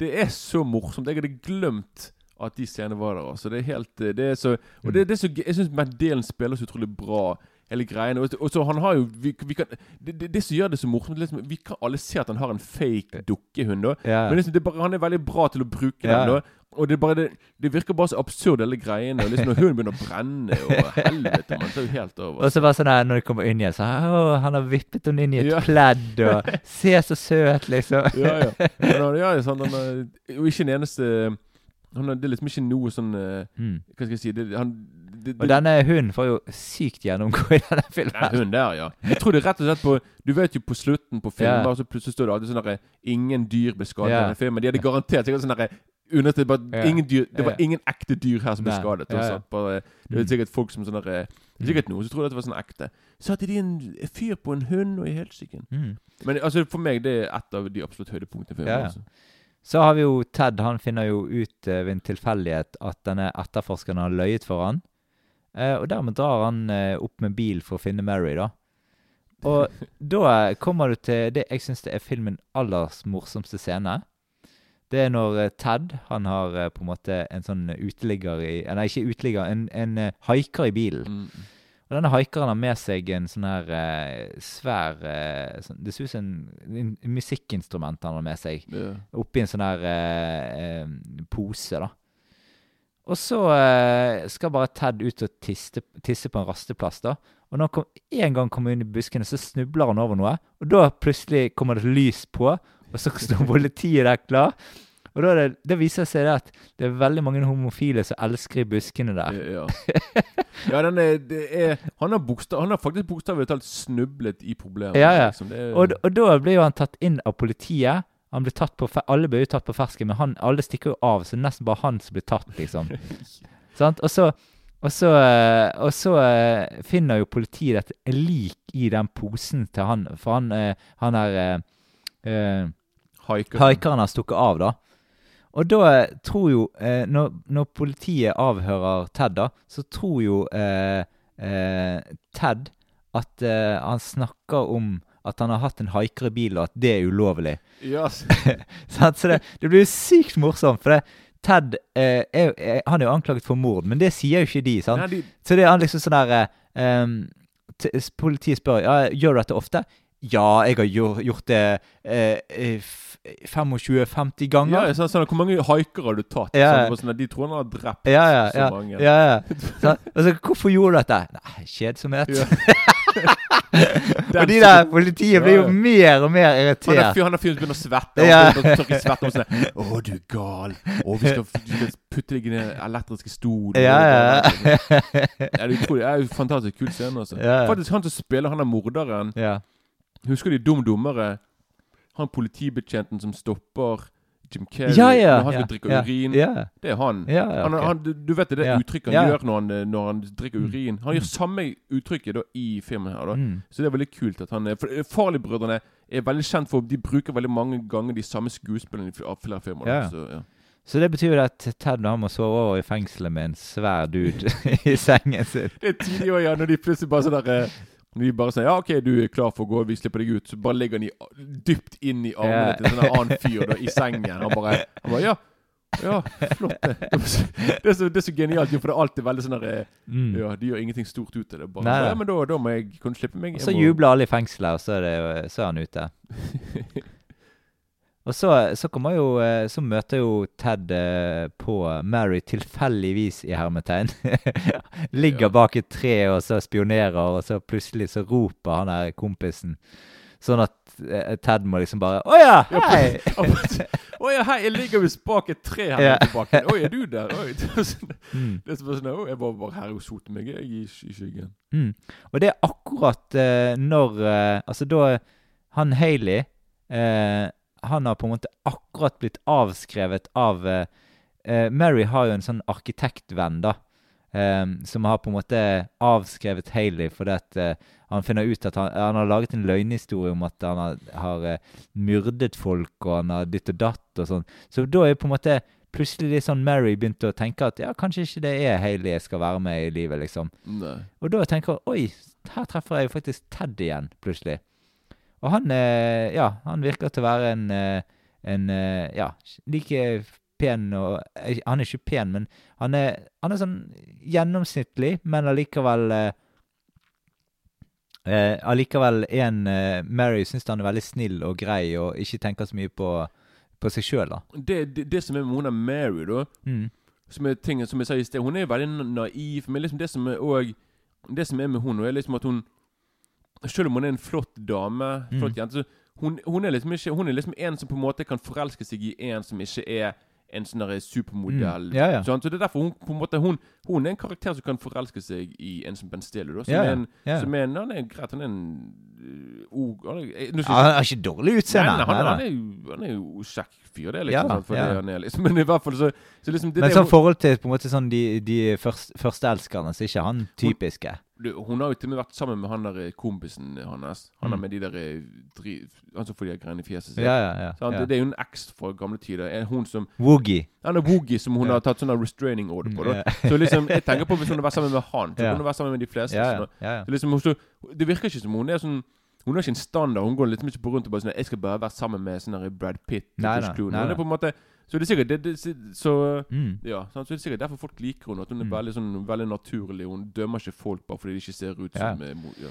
Det er så morsomt. Jeg hadde glemt at de scenene var der. Altså. Det er helt det er så, Og det, det er så. Jeg syns Matt Dalen spiller så utrolig bra. Hele greiene. Og, og så han har jo vi, vi kan, det, det, det som gjør det så morsomt liksom, Vi kan alle se at han har en fake dukkehund. da Ja. Men liksom, det bare, han er veldig bra til å bruke Ja. den. da Og det, bare, det, det virker bare så absurd, hele greiene. Og liksom Når hunden begynner å brenne, og helvete Man tar jo helt over. Og så bare sånn her, når de kommer inn igjen, så Å, han har vippet henne inn i et Ja. pledd, og Se så søt, liksom. ja, ja. Men ja, sånn, han er jo ikke den eneste han er, Det er liksom ikke noe sånn eh, Mm. Hva skal jeg si det, han, det, Og denne hunden får jo sykt gjennomgå i denne filmen. Den filmen. hunden der, ja. Jeg tror det er rett og slett på Du vet jo på slutten på filmen, Ja. så plutselig står det alltid sånn derre Ingen dyr ble skadet i denne filmen. De hadde garantert sikkert sånn derre undertid bare Ja. ingen dyr, Det var ingen ekte dyr her som ble skadet. Ja, ja. Bare, det Mm. er sikkert folk som sånn derre er Sikkert noen som at det var sånn ekte. Så hadde de en fyr på en hund og i helsiken. Mm. Men altså, for meg det er et av de absolutt høydepunktene For ja. Altså. Så har vi jo Ted. Han finner jo ut uh, ved en tilfeldighet at denne etterforskeren har løyet for han. Eh, og dermed drar han eh, opp med bil for å finne Mary, da. Og da kommer du til det jeg syns er filmen aller morsomste scene. Det er når eh, Ted han har eh, på en måte en sånn uteligger i Nei, ikke uteligger, en, en eh, haiker i bilen. Mm. Og denne haikeren har med seg en sånn her eh, svær eh, sånn, Det ser ut som en, en musikkinstrument han har med seg Yeah. oppi en sånn her eh, eh, pose, da. Og så eh, skal bare Ted ut og tisse, tisse på en rasteplass, da. Og når han kom, en gang kommer inn i buskene, så snubler han over noe. Og da plutselig kommer det lys på, og så står politiet der klar. Og da, det, da viser det seg det at det er veldig mange homofile som elsker i buskene der. Ja, ja den er, det er Han har, bokstav, han har faktisk bokstavelig talt snublet i problemet. Ja, ja. Liksom. Det er, Og, og da blir jo han tatt inn av politiet. Han blir tatt på, alle blir jo tatt på fersken, men han, alle stikker jo av, så det er nesten bare han som blir tatt, liksom. Sant? Og så, og så, eh, og så eh, finner jo politiet et lik i den posen til han, for han, eh, han er eh, Haikeren. Haikeren har stukket av, da. Og da tror jo eh, når, når politiet avhører Ted, da, så tror jo eh, eh, Ted at han snakker om at han har hatt en haiker i bil, og at det er ulovlig. Yes. Så det, det blir jo sykt morsomt, for det, Ted eh, er, er, han er jo anklaget for mord, men det sier jo ikke de. sant? Nei, de, Så det er han liksom sånn der eh, t- Politiet spør ja, gjør du dette ofte. Ja, jeg har gjort, det eh, eh, 25-50 ja, ganger. jeg sa sånn, Hvor mange haikere har du tatt? Ja, Sånn, ja. sånn, de tror han har drept Ja, ja, så ja. mange. ja, ja. Så, altså, hvorfor gjorde du dette? Nei, kjedsomhet. Ja. og de der politiet blir jo Ja, ja. mer og mer er irritert. han er fyren begynner å svette. Ja. Svette og sånn Å, du er gal. Å, vi skal, vi skal putte deg i den elektriske stolen. Ja, ja. Ja, det er jo fantastisk kul scene. også Ja, ja. Faktisk han som spiller han er morderen ja. Husker de Dum Dummere? Han politibetjenten som stopper Jim Carrey Ja, ja. når han skal ja, drikke urin. Det er han. ja, han, han du, du vet det, det uttrykket han gjør når han, eh, når han drikker Mm. urin. Han gjør samme uttrykket da i filmen her. Mm. Så det er veldig kult at han er For Farligbrødrene er veldig kjent for De bruker veldig mange ganger de samme skuespillerne i flere filmer. da. Så, ja. Så det betyr at Ted han må sove over i fengselet med en svær dude i sengen sin. Det er tidlig år, ja, når de plutselig bare sånn der Når de bare sier ja, OK, du er klar for å gå, vi slipper deg ut, så bare ligger han i, dypt inn i armene til en sånn annen fyr da, i sengen. Han bare, han bare Ja, ja, flott, det. Det er så, det er så, genialt, for det er alltid veldig sånn der eh, Mm. Ja, de gjør ingenting stort ut av det. Bare, Nei, nei. ja, men da, da må jeg kunne slippe meg? Og så må- jubler alle i fengselet, og så er, det, så er han ute. Og så, så kommer jo eh, Så møter jo Ted eh, på Mary tilfeldigvis i hermetegn. Ligger Ja. bak et tre og så spionerer, og så plutselig så roper han der kompisen. Sånn at eh, Ted må liksom bare Å ja, hei! Å ja, hei, jeg ligger visst bak et tre her Ja. bak. Oi, er du der? Oi. Det er sånn, Mm. sånn «Å, Jeg var bare her og solte meg jeg, i, i skyggen. Mm. Og det er akkurat uh, når uh, Altså, da Han Haley eh, Han har på en måte akkurat blitt avskrevet av eh, eh, Mary har jo en sånn arkitektvenn, da. eh, som har på en måte avskrevet Haley fordi at eh, han finner ut at han, han har laget en løgnhistorie om at han har, har myrdet folk, og han har ditt og datt og sånn. Så da er på en måte plutselig litt sånn Mary begynte å tenke at ja, kanskje ikke det er Haley jeg skal være med i livet, liksom. Nei. Og da tenker jeg Oi, her treffer jeg jo faktisk Ted igjen, plutselig. Og han eh, Ja, han virker til å være en, eh, en eh, Ja, like pen og Han er ikke pen, men han er, han er sånn gjennomsnittlig, men allikevel eh, Allikevel en eh, Mary syns han er veldig snill og grei og ikke tenker så mye på, på seg sjøl, da. Det, det, det som er med er Mary, da Mm. Som er ting som jeg sa i sted Hun er veldig naiv. Men liksom det som er og, Det som er med hun, er liksom at hun Selv om hun er en flott dame, Mm. flott jente så hun, hun, er liksom ikke Hun er liksom en som på en måte kan forelske seg i en som ikke er en sånn supermodell. Mm. Ja, ja. Sånn? Så det er derfor hun på en måte hun, hun er en karakter som kan forelske seg i en som Ben Stiller. Da, som, Ja, er en, som er en Han er greit, han er en øh, han er, nå han er ikke dårlig utseende. Nei, nei, han, nei, han, er jo, kjekk fyr, det Ja, liksom sånn, for det han er, liksom. Men i hvert fall så, så liksom det, Men sånn hun, forhold til på en måte sånn de, de først, førsteelskerne, så er ikke han typiske. Du, hun har jo til og med vært sammen med han der eh, kompisen hans. Han er Mm. med de der eh, dri, Han som får de greiene i fjeset sitt. Ja, ja, ja. Ja. Det, det er jo en eks fra gamle tider. En, hun som Woogie. Han er Woogie som hun har tatt sånn restraining order på. Da. Så liksom, jeg tenker på hvis hun har vært sammen med han, så kunne hun vært sammen med de fleste. Sånn. Så liksom, så, det virker ikke som hun er sånn Hun har ikke en standard. Hun går litt mye på rundt og bare sånn Jeg skal bare være sammen med sånn Brad Pitt. Nei, nei, nei, Hun er på en måte Så det er sikkert det, det, Så Mm. ja, så det er sikkert derfor folk liker henne. At hun er Mm. veldig sånn Veldig naturlig. Hun dømmer ikke folk bare fordi de ikke ser ut Ja. som eh, ja.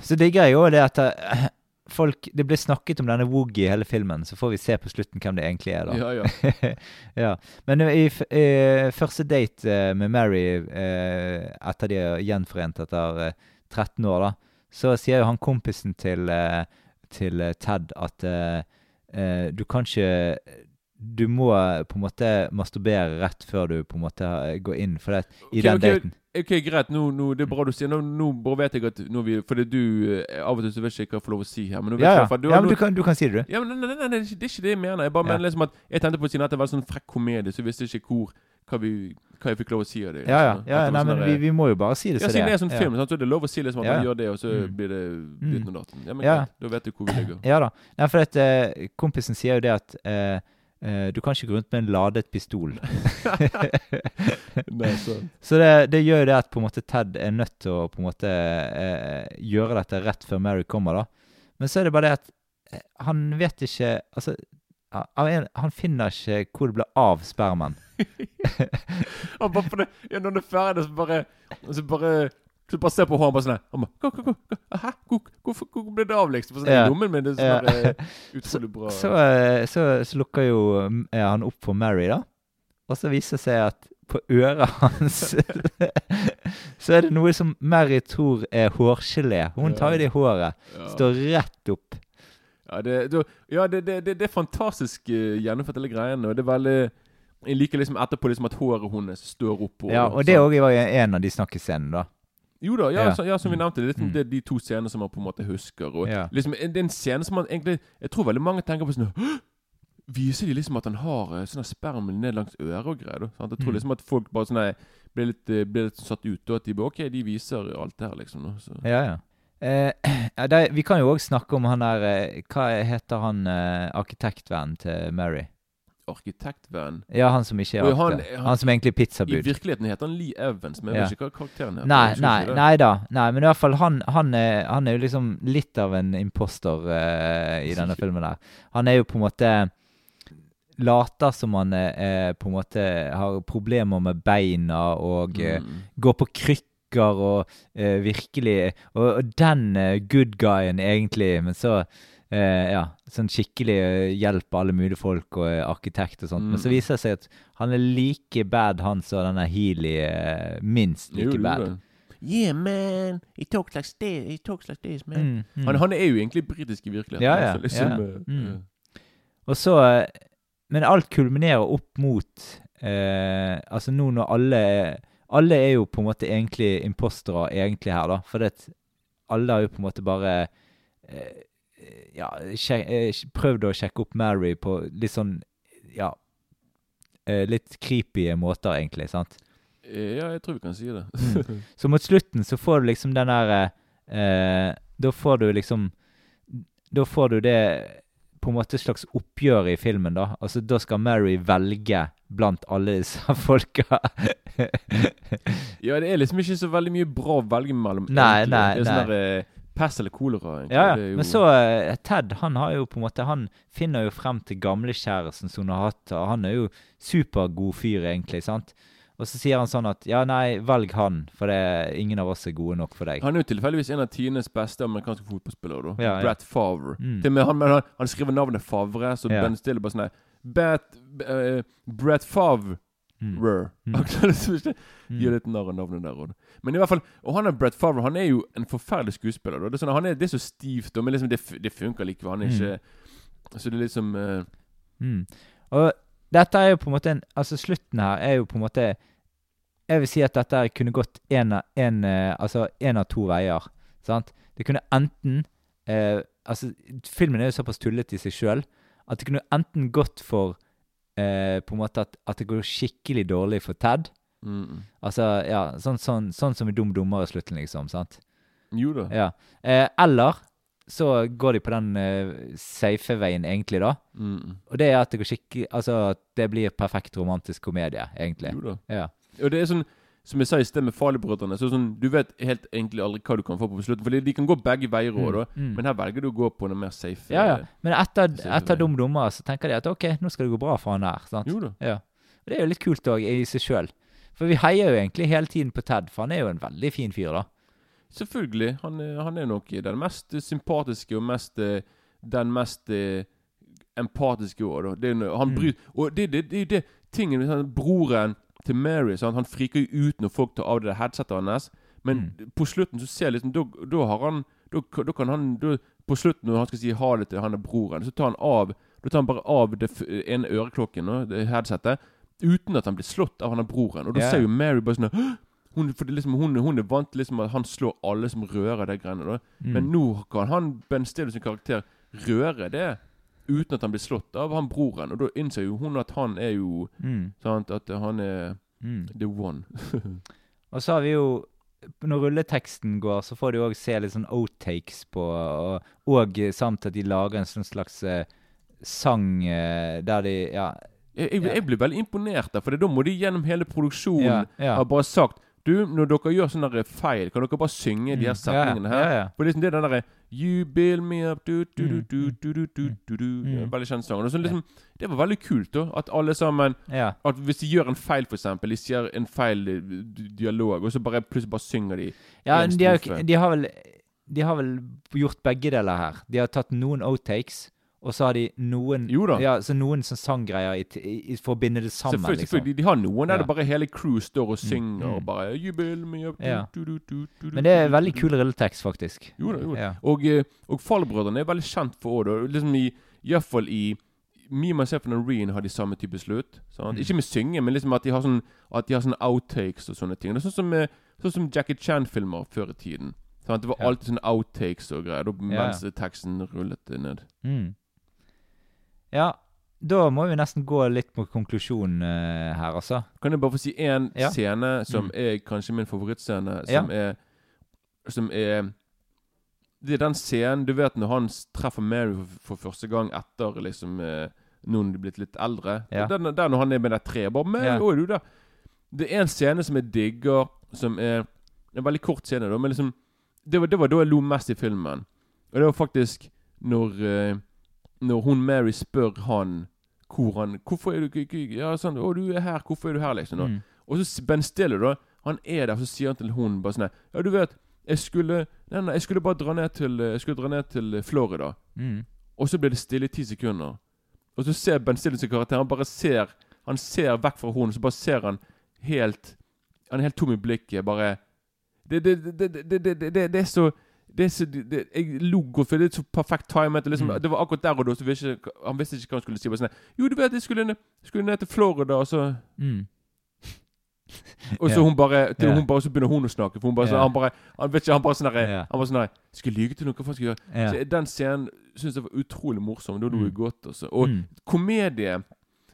Så digger jeg jo det at eh, folk Det blir snakket om denne Woogie i hele filmen, så får vi se på slutten hvem det egentlig er, da. ja, ja. ja. Men i, i første date eh, med Mary eh, etter de er gjenforent etter eh, 13 år, da, så sier jo han kompisen til, eh, til eh, Ted at eh, eh, du kan ikke Du må på en måte masturbere rett før du på en måte går inn for det i okay, den okay, daten. Ok, greit. Nå, nå, det er bra du sier Nå, nå vet jeg at nå vi, Fordi du eh, Av og til så vet jeg ikke hva jeg får lov å si her. Men nå vet Ja, jeg ja. du ja men du kan, du kan si det, du. Ja, men nei, nei, nei, nei, det er ikke- det jeg mener. Jeg bare Ja. mener liksom at Jeg tenkte på siden at det var en sånn frekk komedie, så jeg visste ikke hvor hva, vi, hva jeg fikk lov å si av det. Ja, ja. Ja nei, sånn men vi, vi må jo bare si det Ja, siden det er sånn Ja. film, sant, så er det lov å si liksom at Ja. man gjør det, og så Mm. blir det ditt og datten. Ja, men Ja. greit. Da vet du hvor vi ligger. Ja da. Nei, for at, eh, kompisen sier jo det at eh, du kan ikke gå rundt med en ladet pistol. det. Så det, det gjør jo det at på en måte Ted er nødt til å på en måte eh, gjøre dette rett før Mary kommer, da. Men så er det bare det at eh, han vet ikke Altså, han finner ikke hvor det ble av spermen. Han bare for det, ja, når det er ferdig, så bare Så bare så bare ser på hånden bare sånn han bare, «Gå, gå, gå, gå, Hæ? Hvorfor hvor ble det av, liksom? For sånn, Ja. Lommen min det er Ja. sånn der, eh, utrolig bra Så, eh, så, så lukker jo ja, han opp for Mary, da. Og så viser det seg at på øret hans så er det noe som Mary tror er hårgelé. Hun tar jo det i håret. Ja. Står rett opp. Ja, det, da- ja, det, det, det, det er fantastisk uh, gjennomført, hele greiene. Og det er veldig Jeg liker liksom etterpå liksom at håret hennes står opp. Ja, og det sånn. òg var jo en av de snakkescenene, da. Jo da, ja, Ja. Så, ja som vi Mm. nevnte. Det er, liksom, Mm. det er de to scenene som man på en måte husker. Og Ja. liksom, Det er en scene som man egentlig Jeg tror veldig mange tenker på sånn «Hå! Viser de liksom at han har sånne spermel ned langs øret og greier? Sant? Jeg tror Mm. liksom at folk bare sånn blir litt, eh, blir litt satt ut. Og at de bare OK, de viser alt det her, liksom. Så. Ja, ja. Eh, det, vi kan jo òg snakke om han der eh, Hva heter han eh, arkitektvennen til Mary? Arkitektvenn. Ja, han som ikke er han- han- Han, som egentlig er I virkeligheten heter han Lee Evans, men jeg Ja. vet ikke hva karakteren heter. Nei, nei, nei da. Nei, men i hvert fall han, han, er, han er jo liksom litt av en imposter uh, i denne filmen der. Han er jo på en måte Later som han er, er på en måte har problemer med beina og eh, Mm. går på krykker og eh, virkelig Og, og den eh, good guyen, egentlig, men så eh, Ja, sånn skikkelig hjelp av alle mulige folk og er arkitekt og sånt. Men så Mm. viser det seg at han er like bad, han som denne Healy. Eh, minst like jo, bad. det. Yeah, man, he talks like this, he talks like this, man. Mm, mm. Han, han er jo egentlig britisk i virkeligheten. Ja, ja, altså, liksom, ja. eh, Mm. eh, Og så eh, Men alt kulminerer opp mot eh, Altså nå når alle Alle er jo på en måte egentlig impostere egentlig her, da. For det, alle har jo på en måte bare eh, Ja, sjek, eh, prøvd å sjekke opp Mary på litt sånn Ja. eh, litt creepy måter, egentlig. sant? eh, ja, jeg tror vi kan si det. Så mot slutten så får du liksom den der eh, Da får du liksom Da får du det på en måte et slags oppgjør i filmen, da. Altså Da skal Mary velge blant alle disse folka. ja, det er liksom ikke så veldig mye bra å velge mellom. Nei, egentlig. nei, Det er sånn nei. der eh, pest eller kolera, egentlig. ja, ja. jo- Men så uh, Ted, han har jo på en måte Han finner jo frem til gamlekjæresten som hun har hatt, og han er jo supergod fyr, egentlig, sant? Og så sier han sånn at ja, nei, velg han, for det, ingen av oss er gode nok for deg. Han er jo tilfeldigvis en av tidenes beste amerikanske fotballspillere. da Ja, ja. Brett Favre. Mm. Til og med han, han, han skriver navnet Favre, så Ja. Ben Stiller bare sånn Bat, eh, Brett Favre. Mm. Mm. Ikke- Mm. Litt narr av navnet der også. Men i hvert fall Og han er Brett Favre. Han er jo en forferdelig skuespiller. Det er sånn, han er, det er så stivt, men liksom det, det funker likevel. Han er Mm. ikke Så det er liksom uh, Mm. Og dette er jo på en måte en, Altså slutten her er jo på en måte Jeg vil si at dette kunne gått en av, eh, altså av to veier. Sant? Det kunne enten uh, Altså, filmen er jo såpass tullete i seg sjøl at det kunne enten gått for eh, på en måte at, at det går skikkelig dårlig for Ted. mm, Altså, ja, sånn, sånn, sånn som i Dum dummer i slutten, liksom. sant? Jo da. Ja. Eh, eller så går de på den eh, safe veien, egentlig, da. Mm, Og det er at det går skikkelig Altså at det blir perfekt romantisk komedie, egentlig. jo da. Ja. Og det er sånn som jeg sa i sted med Farligbrødrene, så sånn, du vet helt egentlig aldri hva du kan få på slutten. For de kan gå begge veier òg. Mm, mm. Men her velger du å gå på noe mer safe. Ja, ja. eh, Men etter, etter. Dum dummer så tenker de at OK, nå skal det gå bra for han her. sant? Jo da. Ja. Og det er jo litt kult òg i seg sjøl. For vi heier jo egentlig hele tiden på Ted, for han er jo en veldig fin fyr, da. Selvfølgelig. Han, er- han er nok den mest sympatiske og mest eh, Den mest eh, empatiske òg, da. Det er, han Mm. Og det er det, det, det tingen med Broren til Mary sant? Han friker jo ut når folk tar av det headsetet hans. Men Mm. på slutten så ser jeg liksom Da, da har han da, da kan han da, På slutten når han skal si ha det til han er broren, så tar han av Da tar han bare av det ene øreklokken, det headsetet, uten at han blir slått av han er broren. Og da yeah. ser jo Mary bare sånn hun, liksom, hun, hun er vant til liksom at han slår alle som rører det greiene. da Mm. Men nå kan han Ben Stiller sin karakter røre det uten at han blir slått av han broren. Og da innser jo hun at han er jo Mm. sant, At han er Mm. the one. Og så har vi jo Når rulleteksten går, så får du òg se litt sånn outtakes på Og, og samt at de lager en sånn slags uh, sang uh, der de Ja. Jeg, jeg, jeg blir veldig imponert der, for da må de gjennom hele produksjonen Ja, ja. ha bare sagt Du, når dere gjør sånne feil, kan dere bare synge de her Mm. setningene her? Ja, ja. For liksom det er den derre You build me up du, du, du, Mm, du, mm, du, du, du, du, du. mm. Veldig kjent sang. Så liksom, Det var veldig kult, da. At alle sammen. At Hvis de gjør en feil, for eksempel De sier en feil eh, dialog, og så bare plutselig bare synger de. Ja, de har, de, har vel, de har vel gjort begge deler her. De har tatt noen outtakes, og så har de noen Jo da. Ja, så noen sånn sanggreier i, i, i, for å binde det sammen, Selvfølgelig, liksom. selvfølgelig. De har noen der Ja. det bare hele crew står og synger mm. og bare jubel, Ja. du, du, du, Men det er veldig kul rulletekst, faktisk. Jo da, jo da. Ja. Og, eh, og Fallbrødrene er veldig kjent for òg, liksom i Iallfall i Me, Myself and Irene har de samme type slutt. Mm. Ikke med synge, men liksom at de har sånn At de har sånne outtakes og sånne ting. Det er sånn som, sånn som Jackie Chan-filmer før i tiden. Sant? Det var alltid sånne outtakes og greier mens teksten rullet ned. Mm. Ja, da må vi nesten gå litt på konklusjonen eh, her, altså. Kan jeg bare få si én Ja. scene som Mm. er kanskje min favorittscene, som er Som er Det er den scenen du vet når han s- treffer Mary for, for første gang etter liksom eh, noen blitt litt eldre. Ja. Den, der når han er med det treet. Bare Mary, Ja. å, er du der? Det er en scene som jeg digger, som er En veldig kort scene, da, men liksom det var, det var da jeg lo mest i filmen. Og det var faktisk når eh, Når hun Mary spør han hvor han Hvorfor er du ikke Ja, sånn Å, du er her. Hvorfor er du her, liksom? Mm. Og så Ben Stiller, da. Han er der, så sier han til hun bare sånn Ja, du vet, jeg skulle Nei, nei, jeg skulle bare dra ned til Jeg skulle dra ned til Florida. Mm. Og så blir det stille i ti sekunder. Og så ser Ben Stiller sin karakter Han bare ser Han ser vekk fra hun, så bare ser han helt Han er helt tom i blikket. Bare Det, det, det, det, det, det, det, det er så så, det, Jeg lo godt, for det er så perfekt timet. Liksom, Mm. Det var akkurat der og da så visste Han visste ikke hva han skulle si. Sånn, jo, du vet, jeg skulle, ned- skulle ned til Florida, og så Mm. Og så yeah. hun bare til yeah. hun bare, Så begynner hun å snakke. For hun bare, så, han bare Han vet ikke, han bare sånn der, Ja. Han bare sånn der Skal jeg lyge til noen? Hva faen skal jeg gjøre? Så Den scenen syns jeg var utrolig morsom. Da lo jeg Mm. godt. Også. Og Mm. komedie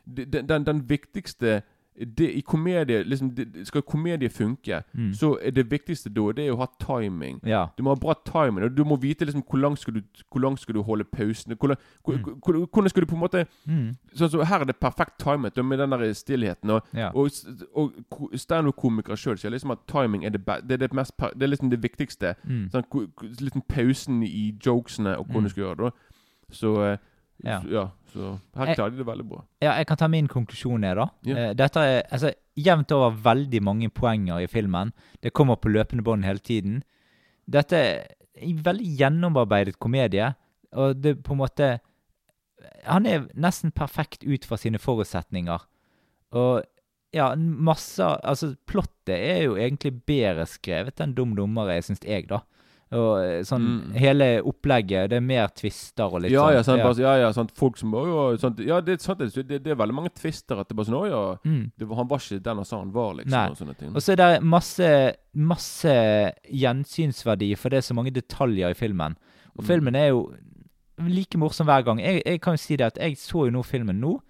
den, den, den viktigste det, I komedie liksom, det, Skal komedie funke, Mm. så er det viktigste da Det er å ha timing. Ja. Du må ha bra timing. Og du må vite liksom hvor langt skal du, hvor langt skal du holde pausene. Hvor, hvor, Mm. hvor, hvordan skal du på en måte Mm. Sånn så Her er det perfekt timet med den der stillheten. Og, Ja. og, og standup-komikere sjøl sier liksom at timing er det, det, er det, mest, det er liksom det viktigste. Mm. Sånn, liksom pausen i jokesene og hvordan Mm. du skal gjøre det. Så eh, Ja. ja, så her klarer de det veldig bra. Ja, jeg kan ta min konklusjon ned, da. Eh, Dette er altså, jevnt over veldig mange poenger i filmen. Det kommer på løpende bånd hele tiden. Dette er en veldig gjennomarbeidet komedie, og det på en måte Han er nesten perfekt ut fra sine forutsetninger. Og ja, masse Altså, plottet er jo egentlig bedre skrevet enn Dum dummere, syns jeg, da. Og eh, sånn Mm. hele opplegget, det er mer tvister og litt ja, sånn. ja, sant, Bare, ja, ja, sant, folk som å, sant, Ja, det sant, det, det, det er veldig mange tvister at det bare sånn Å ja, Mm. det han var ikke den han sa han var, liksom. Nei. Og sånne ting. Og så er det masse, masse gjensynsverdi, for det er så mange detaljer i filmen. Og Mm. filmen er jo like morsom hver gang. Jeg, jeg kan jo si det at jeg så jo nå filmen nå,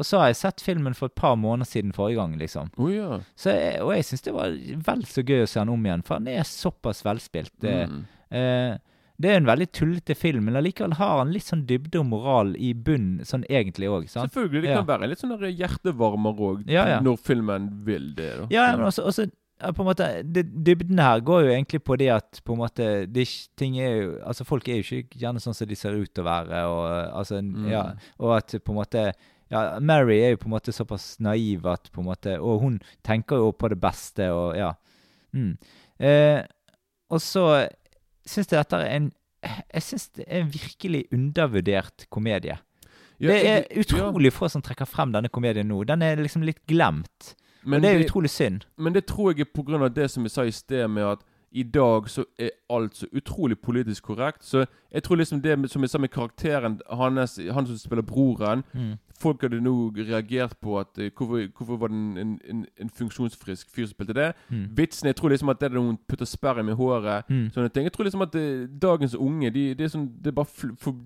og så har jeg sett filmen for et par måneder siden forrige gang, liksom. Oh, ja. Så jeg, og jeg syns det var vel så gøy å se den om igjen, for den er såpass velspilt. Det, Mm. eh, det er en veldig tullete film, men allikevel har han litt sånn dybde og moral i bunnen, sånn egentlig òg. Selvfølgelig. Det Ja. kan være litt sånn hjertevarmer òg, Ja, ja. når filmen vil det. da. Ja, men også, også på en måte, det, Dybden her går jo egentlig på det at på en måte, er ting er jo, altså Folk er jo ikke gjerne sånn som de ser ut til å være. Og, altså, Mm. ja, og at på en måte ja, Mary er jo på en måte såpass naiv at på en måte Og hun tenker jo på det beste og ja. Mm. Eh, og så syns jeg dette er en Jeg syns det er en virkelig undervurdert komedie. Ja, det er utrolig ja. få som trekker frem denne komedien nå. Den er liksom litt glemt. Men og det er det- utrolig synd. Men det tror jeg er av det som vi sa i sted, med at i dag så er alt så utrolig politisk korrekt. Så jeg tror liksom det som jeg sa med karakteren hans, han som spiller broren Mm. Folk hadde nå reagert på at eh, hvorfor, hvorfor var det en, en, en, funksjonsfrisk fyr som spilte det? Mm. Vitsen Jeg tror liksom at det er noen putter sperren i håret. Mm. Sånne ting Jeg tror liksom at det, dagens unge De, de, er sånn, det er bare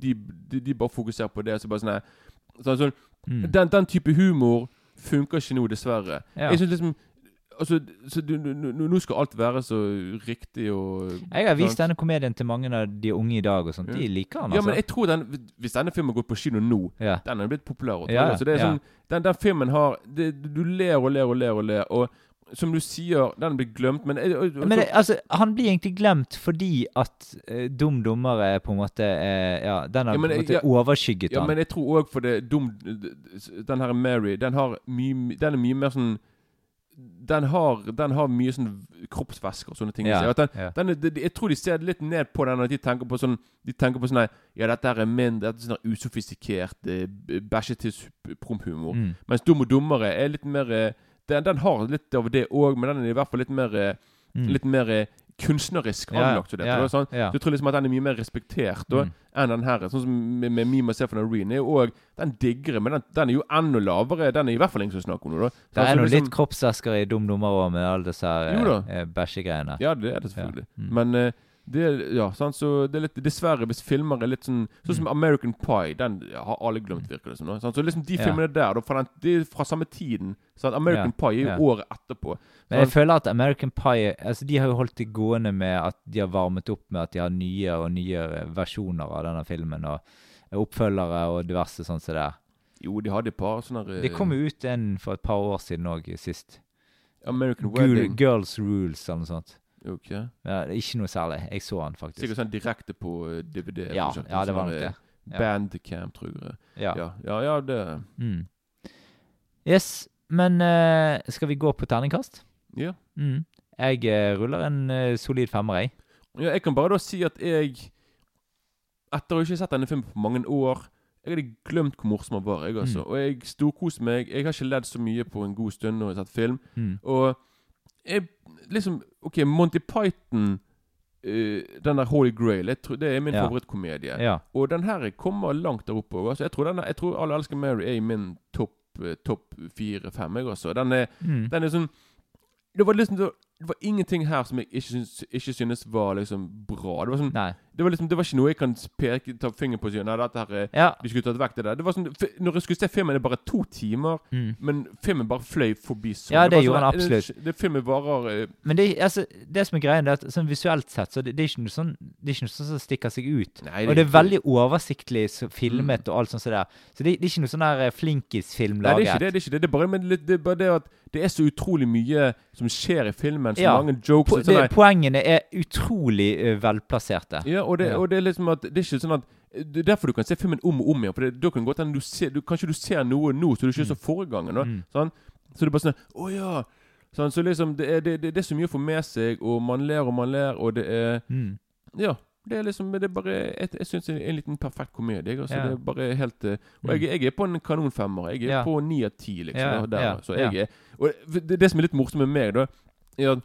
de, de, de bare fokuserer på det. Så bare sånn, sånn, sånn Mm. den, den type humor funker ikke nå, dessverre. Ja. Jeg synes liksom Altså, nå- skal alt være så riktig og Jeg har vist denne komedien til mange av de unge i dag, og sånt. De liker den, Ja, altså. men jeg tror den Hvis denne filmen går på kino nå, Ja. den er blitt populær. Ja. Så det er ja. sånn den, den filmen har det, Du ler og ler og ler og ler. Og som du sier, den blir glemt, men, og- og- Men det, altså, han blir egentlig glemt fordi at uh, Dum dummere på en måte uh, Ja, den har Ja, men på en måte ja, overskygget Ja, han. men jeg tror òg for det dum Den her Mary, den har mye Den er mye mer sånn den har, den har mye sånn kroppsvæsker og sånne ting. Ja, den, ja. den de, de- jeg tror de ser litt ned på den, når de tenker på sånn De tenker på sånn Ja, dette her er min Dette er sånn usofistikert eh, bæsjetiss-promphumor. Mm. Mens Dum og dummere er litt mer eh, den, den har litt av det òg, men den er i hvert fall litt mer eh, Mm. Litt mer kunstnerisk anlagt. til dette, sånn. Så tror liksom at den er mye mer respektert da, Mm. enn den her. Sånn som med, med Mima Stefan jo òg Den diggere, men den, den er jo enda lavere. Den er i hvert fall ingen som snakker om det. da Det er noe liksom- litt kroppsvæsker i Dum Nummer òg, med alle disse her, Jo eh, eh, bæsjegreiene. Ja, det er det selvfølgelig. Mm. Men eh, det ja, sant, så det er litt Dessverre, hvis filmer er litt sånn Sånn som American Pie, den har alle glemt, virker det som. nå. Så liksom de filmene der, da, fra, den, de er fra samme tiden. Sant? American Pie er jo året etterpå. Men jeg føler at American Pie altså De har jo holdt det gående med at de har varmet opp med at de har nyere og nyere versjoner av denne filmen. Og oppfølgere og diverse sånn som det. Jo, de hadde et par sånne eh, Det kom jo ut en for et par år siden òg, sist. American Wedding. Girls Rules eller noe sånt. Ok. Ja, det er ikke noe særlig. Jeg så han faktisk. Sikkert sånn direkte på eh, DVD. Ja, sånn, ja, det var nok eh, det. Ja. Bandcamp, tror jeg. Ja. Ja, ja, ja det Mm. Yes, men uh, skal vi gå på terningkast? Ja. Mm. Jeg uh, ruller en uh, solid femmer, jeg. Ja, jeg kan bare da si at jeg Etter å ikke ha sett denne filmen på mange år Jeg hadde glemt hvor morsom han var. Jeg altså Mm. Og jeg storkoste meg. Jeg har ikke ledd så mye på en god stund når jeg har sett film. Mm. Og jeg, liksom OK, Monty Python Uh, Den der Holy Grail, tror, det er min Ja. favorittkomedie. Ja. Og den her kommer langt der oppe. Altså, jeg, tror er, jeg tror Alle elsker Mary er i min topp eh, topp fire-fem, jeg også. Den er, Mm. den er sånn Det var liksom det var ingenting her som jeg ikke syns, ikke synes var liksom bra. Det var sånn Nei. Det var liksom Det var ikke noe jeg kan peke, ta fingeren på og si Nei, dette her er Ja. Vi skulle tatt vekk det der. Det var sånn Når jeg skulle se filmen, det er bare to timer, Mm. men filmen bare fløy forbi sånn. Ja, det det gjorde sånn, den absolutt. Det, det filmen varer eh, Men det, altså, det som er greia, er at sånn visuelt sett så det, det er ikke noe sånn Det er ikke noe sånn som stikker seg ut. Nei, og det er veldig oversiktlig så filmet og alt sånt som det der. Så det, det er ikke noe sånn der flinkisfilm flinkis-film Nei, det er ikke det. Det er ikke det. Det er bare, men det er bare det at det er så utrolig mye som skjer i filmen. Så Ja. mange jokes Po sånn poengene er utrolig uh, velplasserte. Ja, og det, og det er liksom at Det er ikke sånn at Det er derfor du kan se filmen om og om igjen. For det, da kan det godt hende du ser du, Kanskje du ser noe nå som du ikke så forrige gangen. Da, Mm. sånn? Så det er bare sånn Å ja! Sånn, så liksom det er, det, det, det er så mye å få med seg, og man ler og man ler, og det er Mm. Ja. Det er liksom Det er bare Jeg, jeg syns det er en liten perfekt komedie. Altså, Ja. Det er bare helt eh, Og jeg, jeg er på en kanonfemmer. Jeg er Ja. på ni av ti, liksom. Ja, der, Så jeg er Og det, det som er litt morsomt med meg, da, er at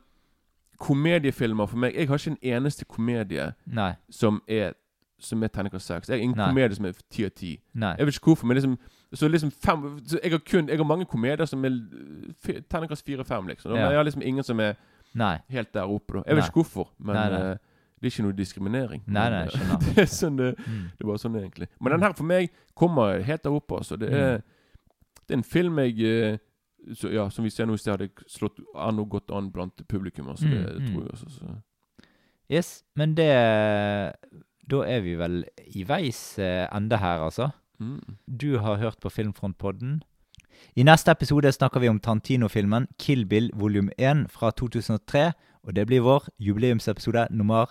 komediefilmer for meg Jeg har ikke en eneste komedie Nei. som er Som er terningkast seks. Jeg har ingen Nei. komedie som er ti av ti. Nei. Jeg vet ikke hvorfor, men liksom Så liksom fem så Jeg har kun Jeg har mange komedier som er eh, fi- terningkast fire-fem, liksom. Men Ja. jeg har liksom ingen som er Nei. helt der oppe, da. Jeg vet Nei. ikke hvorfor, men Nei, nei. eh, det er ikke noe diskriminering. Nei, Men, nei, eh, skjønner. det er sånn det, Mm. det var sånn egentlig. Men den her for meg kommer helt der oppe, altså. Det er, det er en film jeg eh, så, Ja, som vi ser nå i sted, hadde slått an og gått an blant publikum. Altså, det, Mm, mm. tror jeg også. Så. Yes, men det Da er vi vel i veis eh, ende her, altså. Mm. Du har hørt på Filmfrontpodden. I neste episode snakker vi om Tantino-filmen Kill Bill volum 1 fra 2003. Og det blir vår jubileumsepisode nummer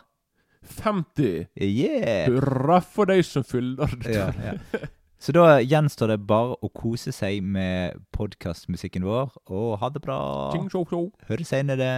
50! Yeah! Hurra for deg som fyller det. Ja, ja. Så da gjenstår det bare å kose seg med podkastmusikken vår, og ha det bra. Høres senere.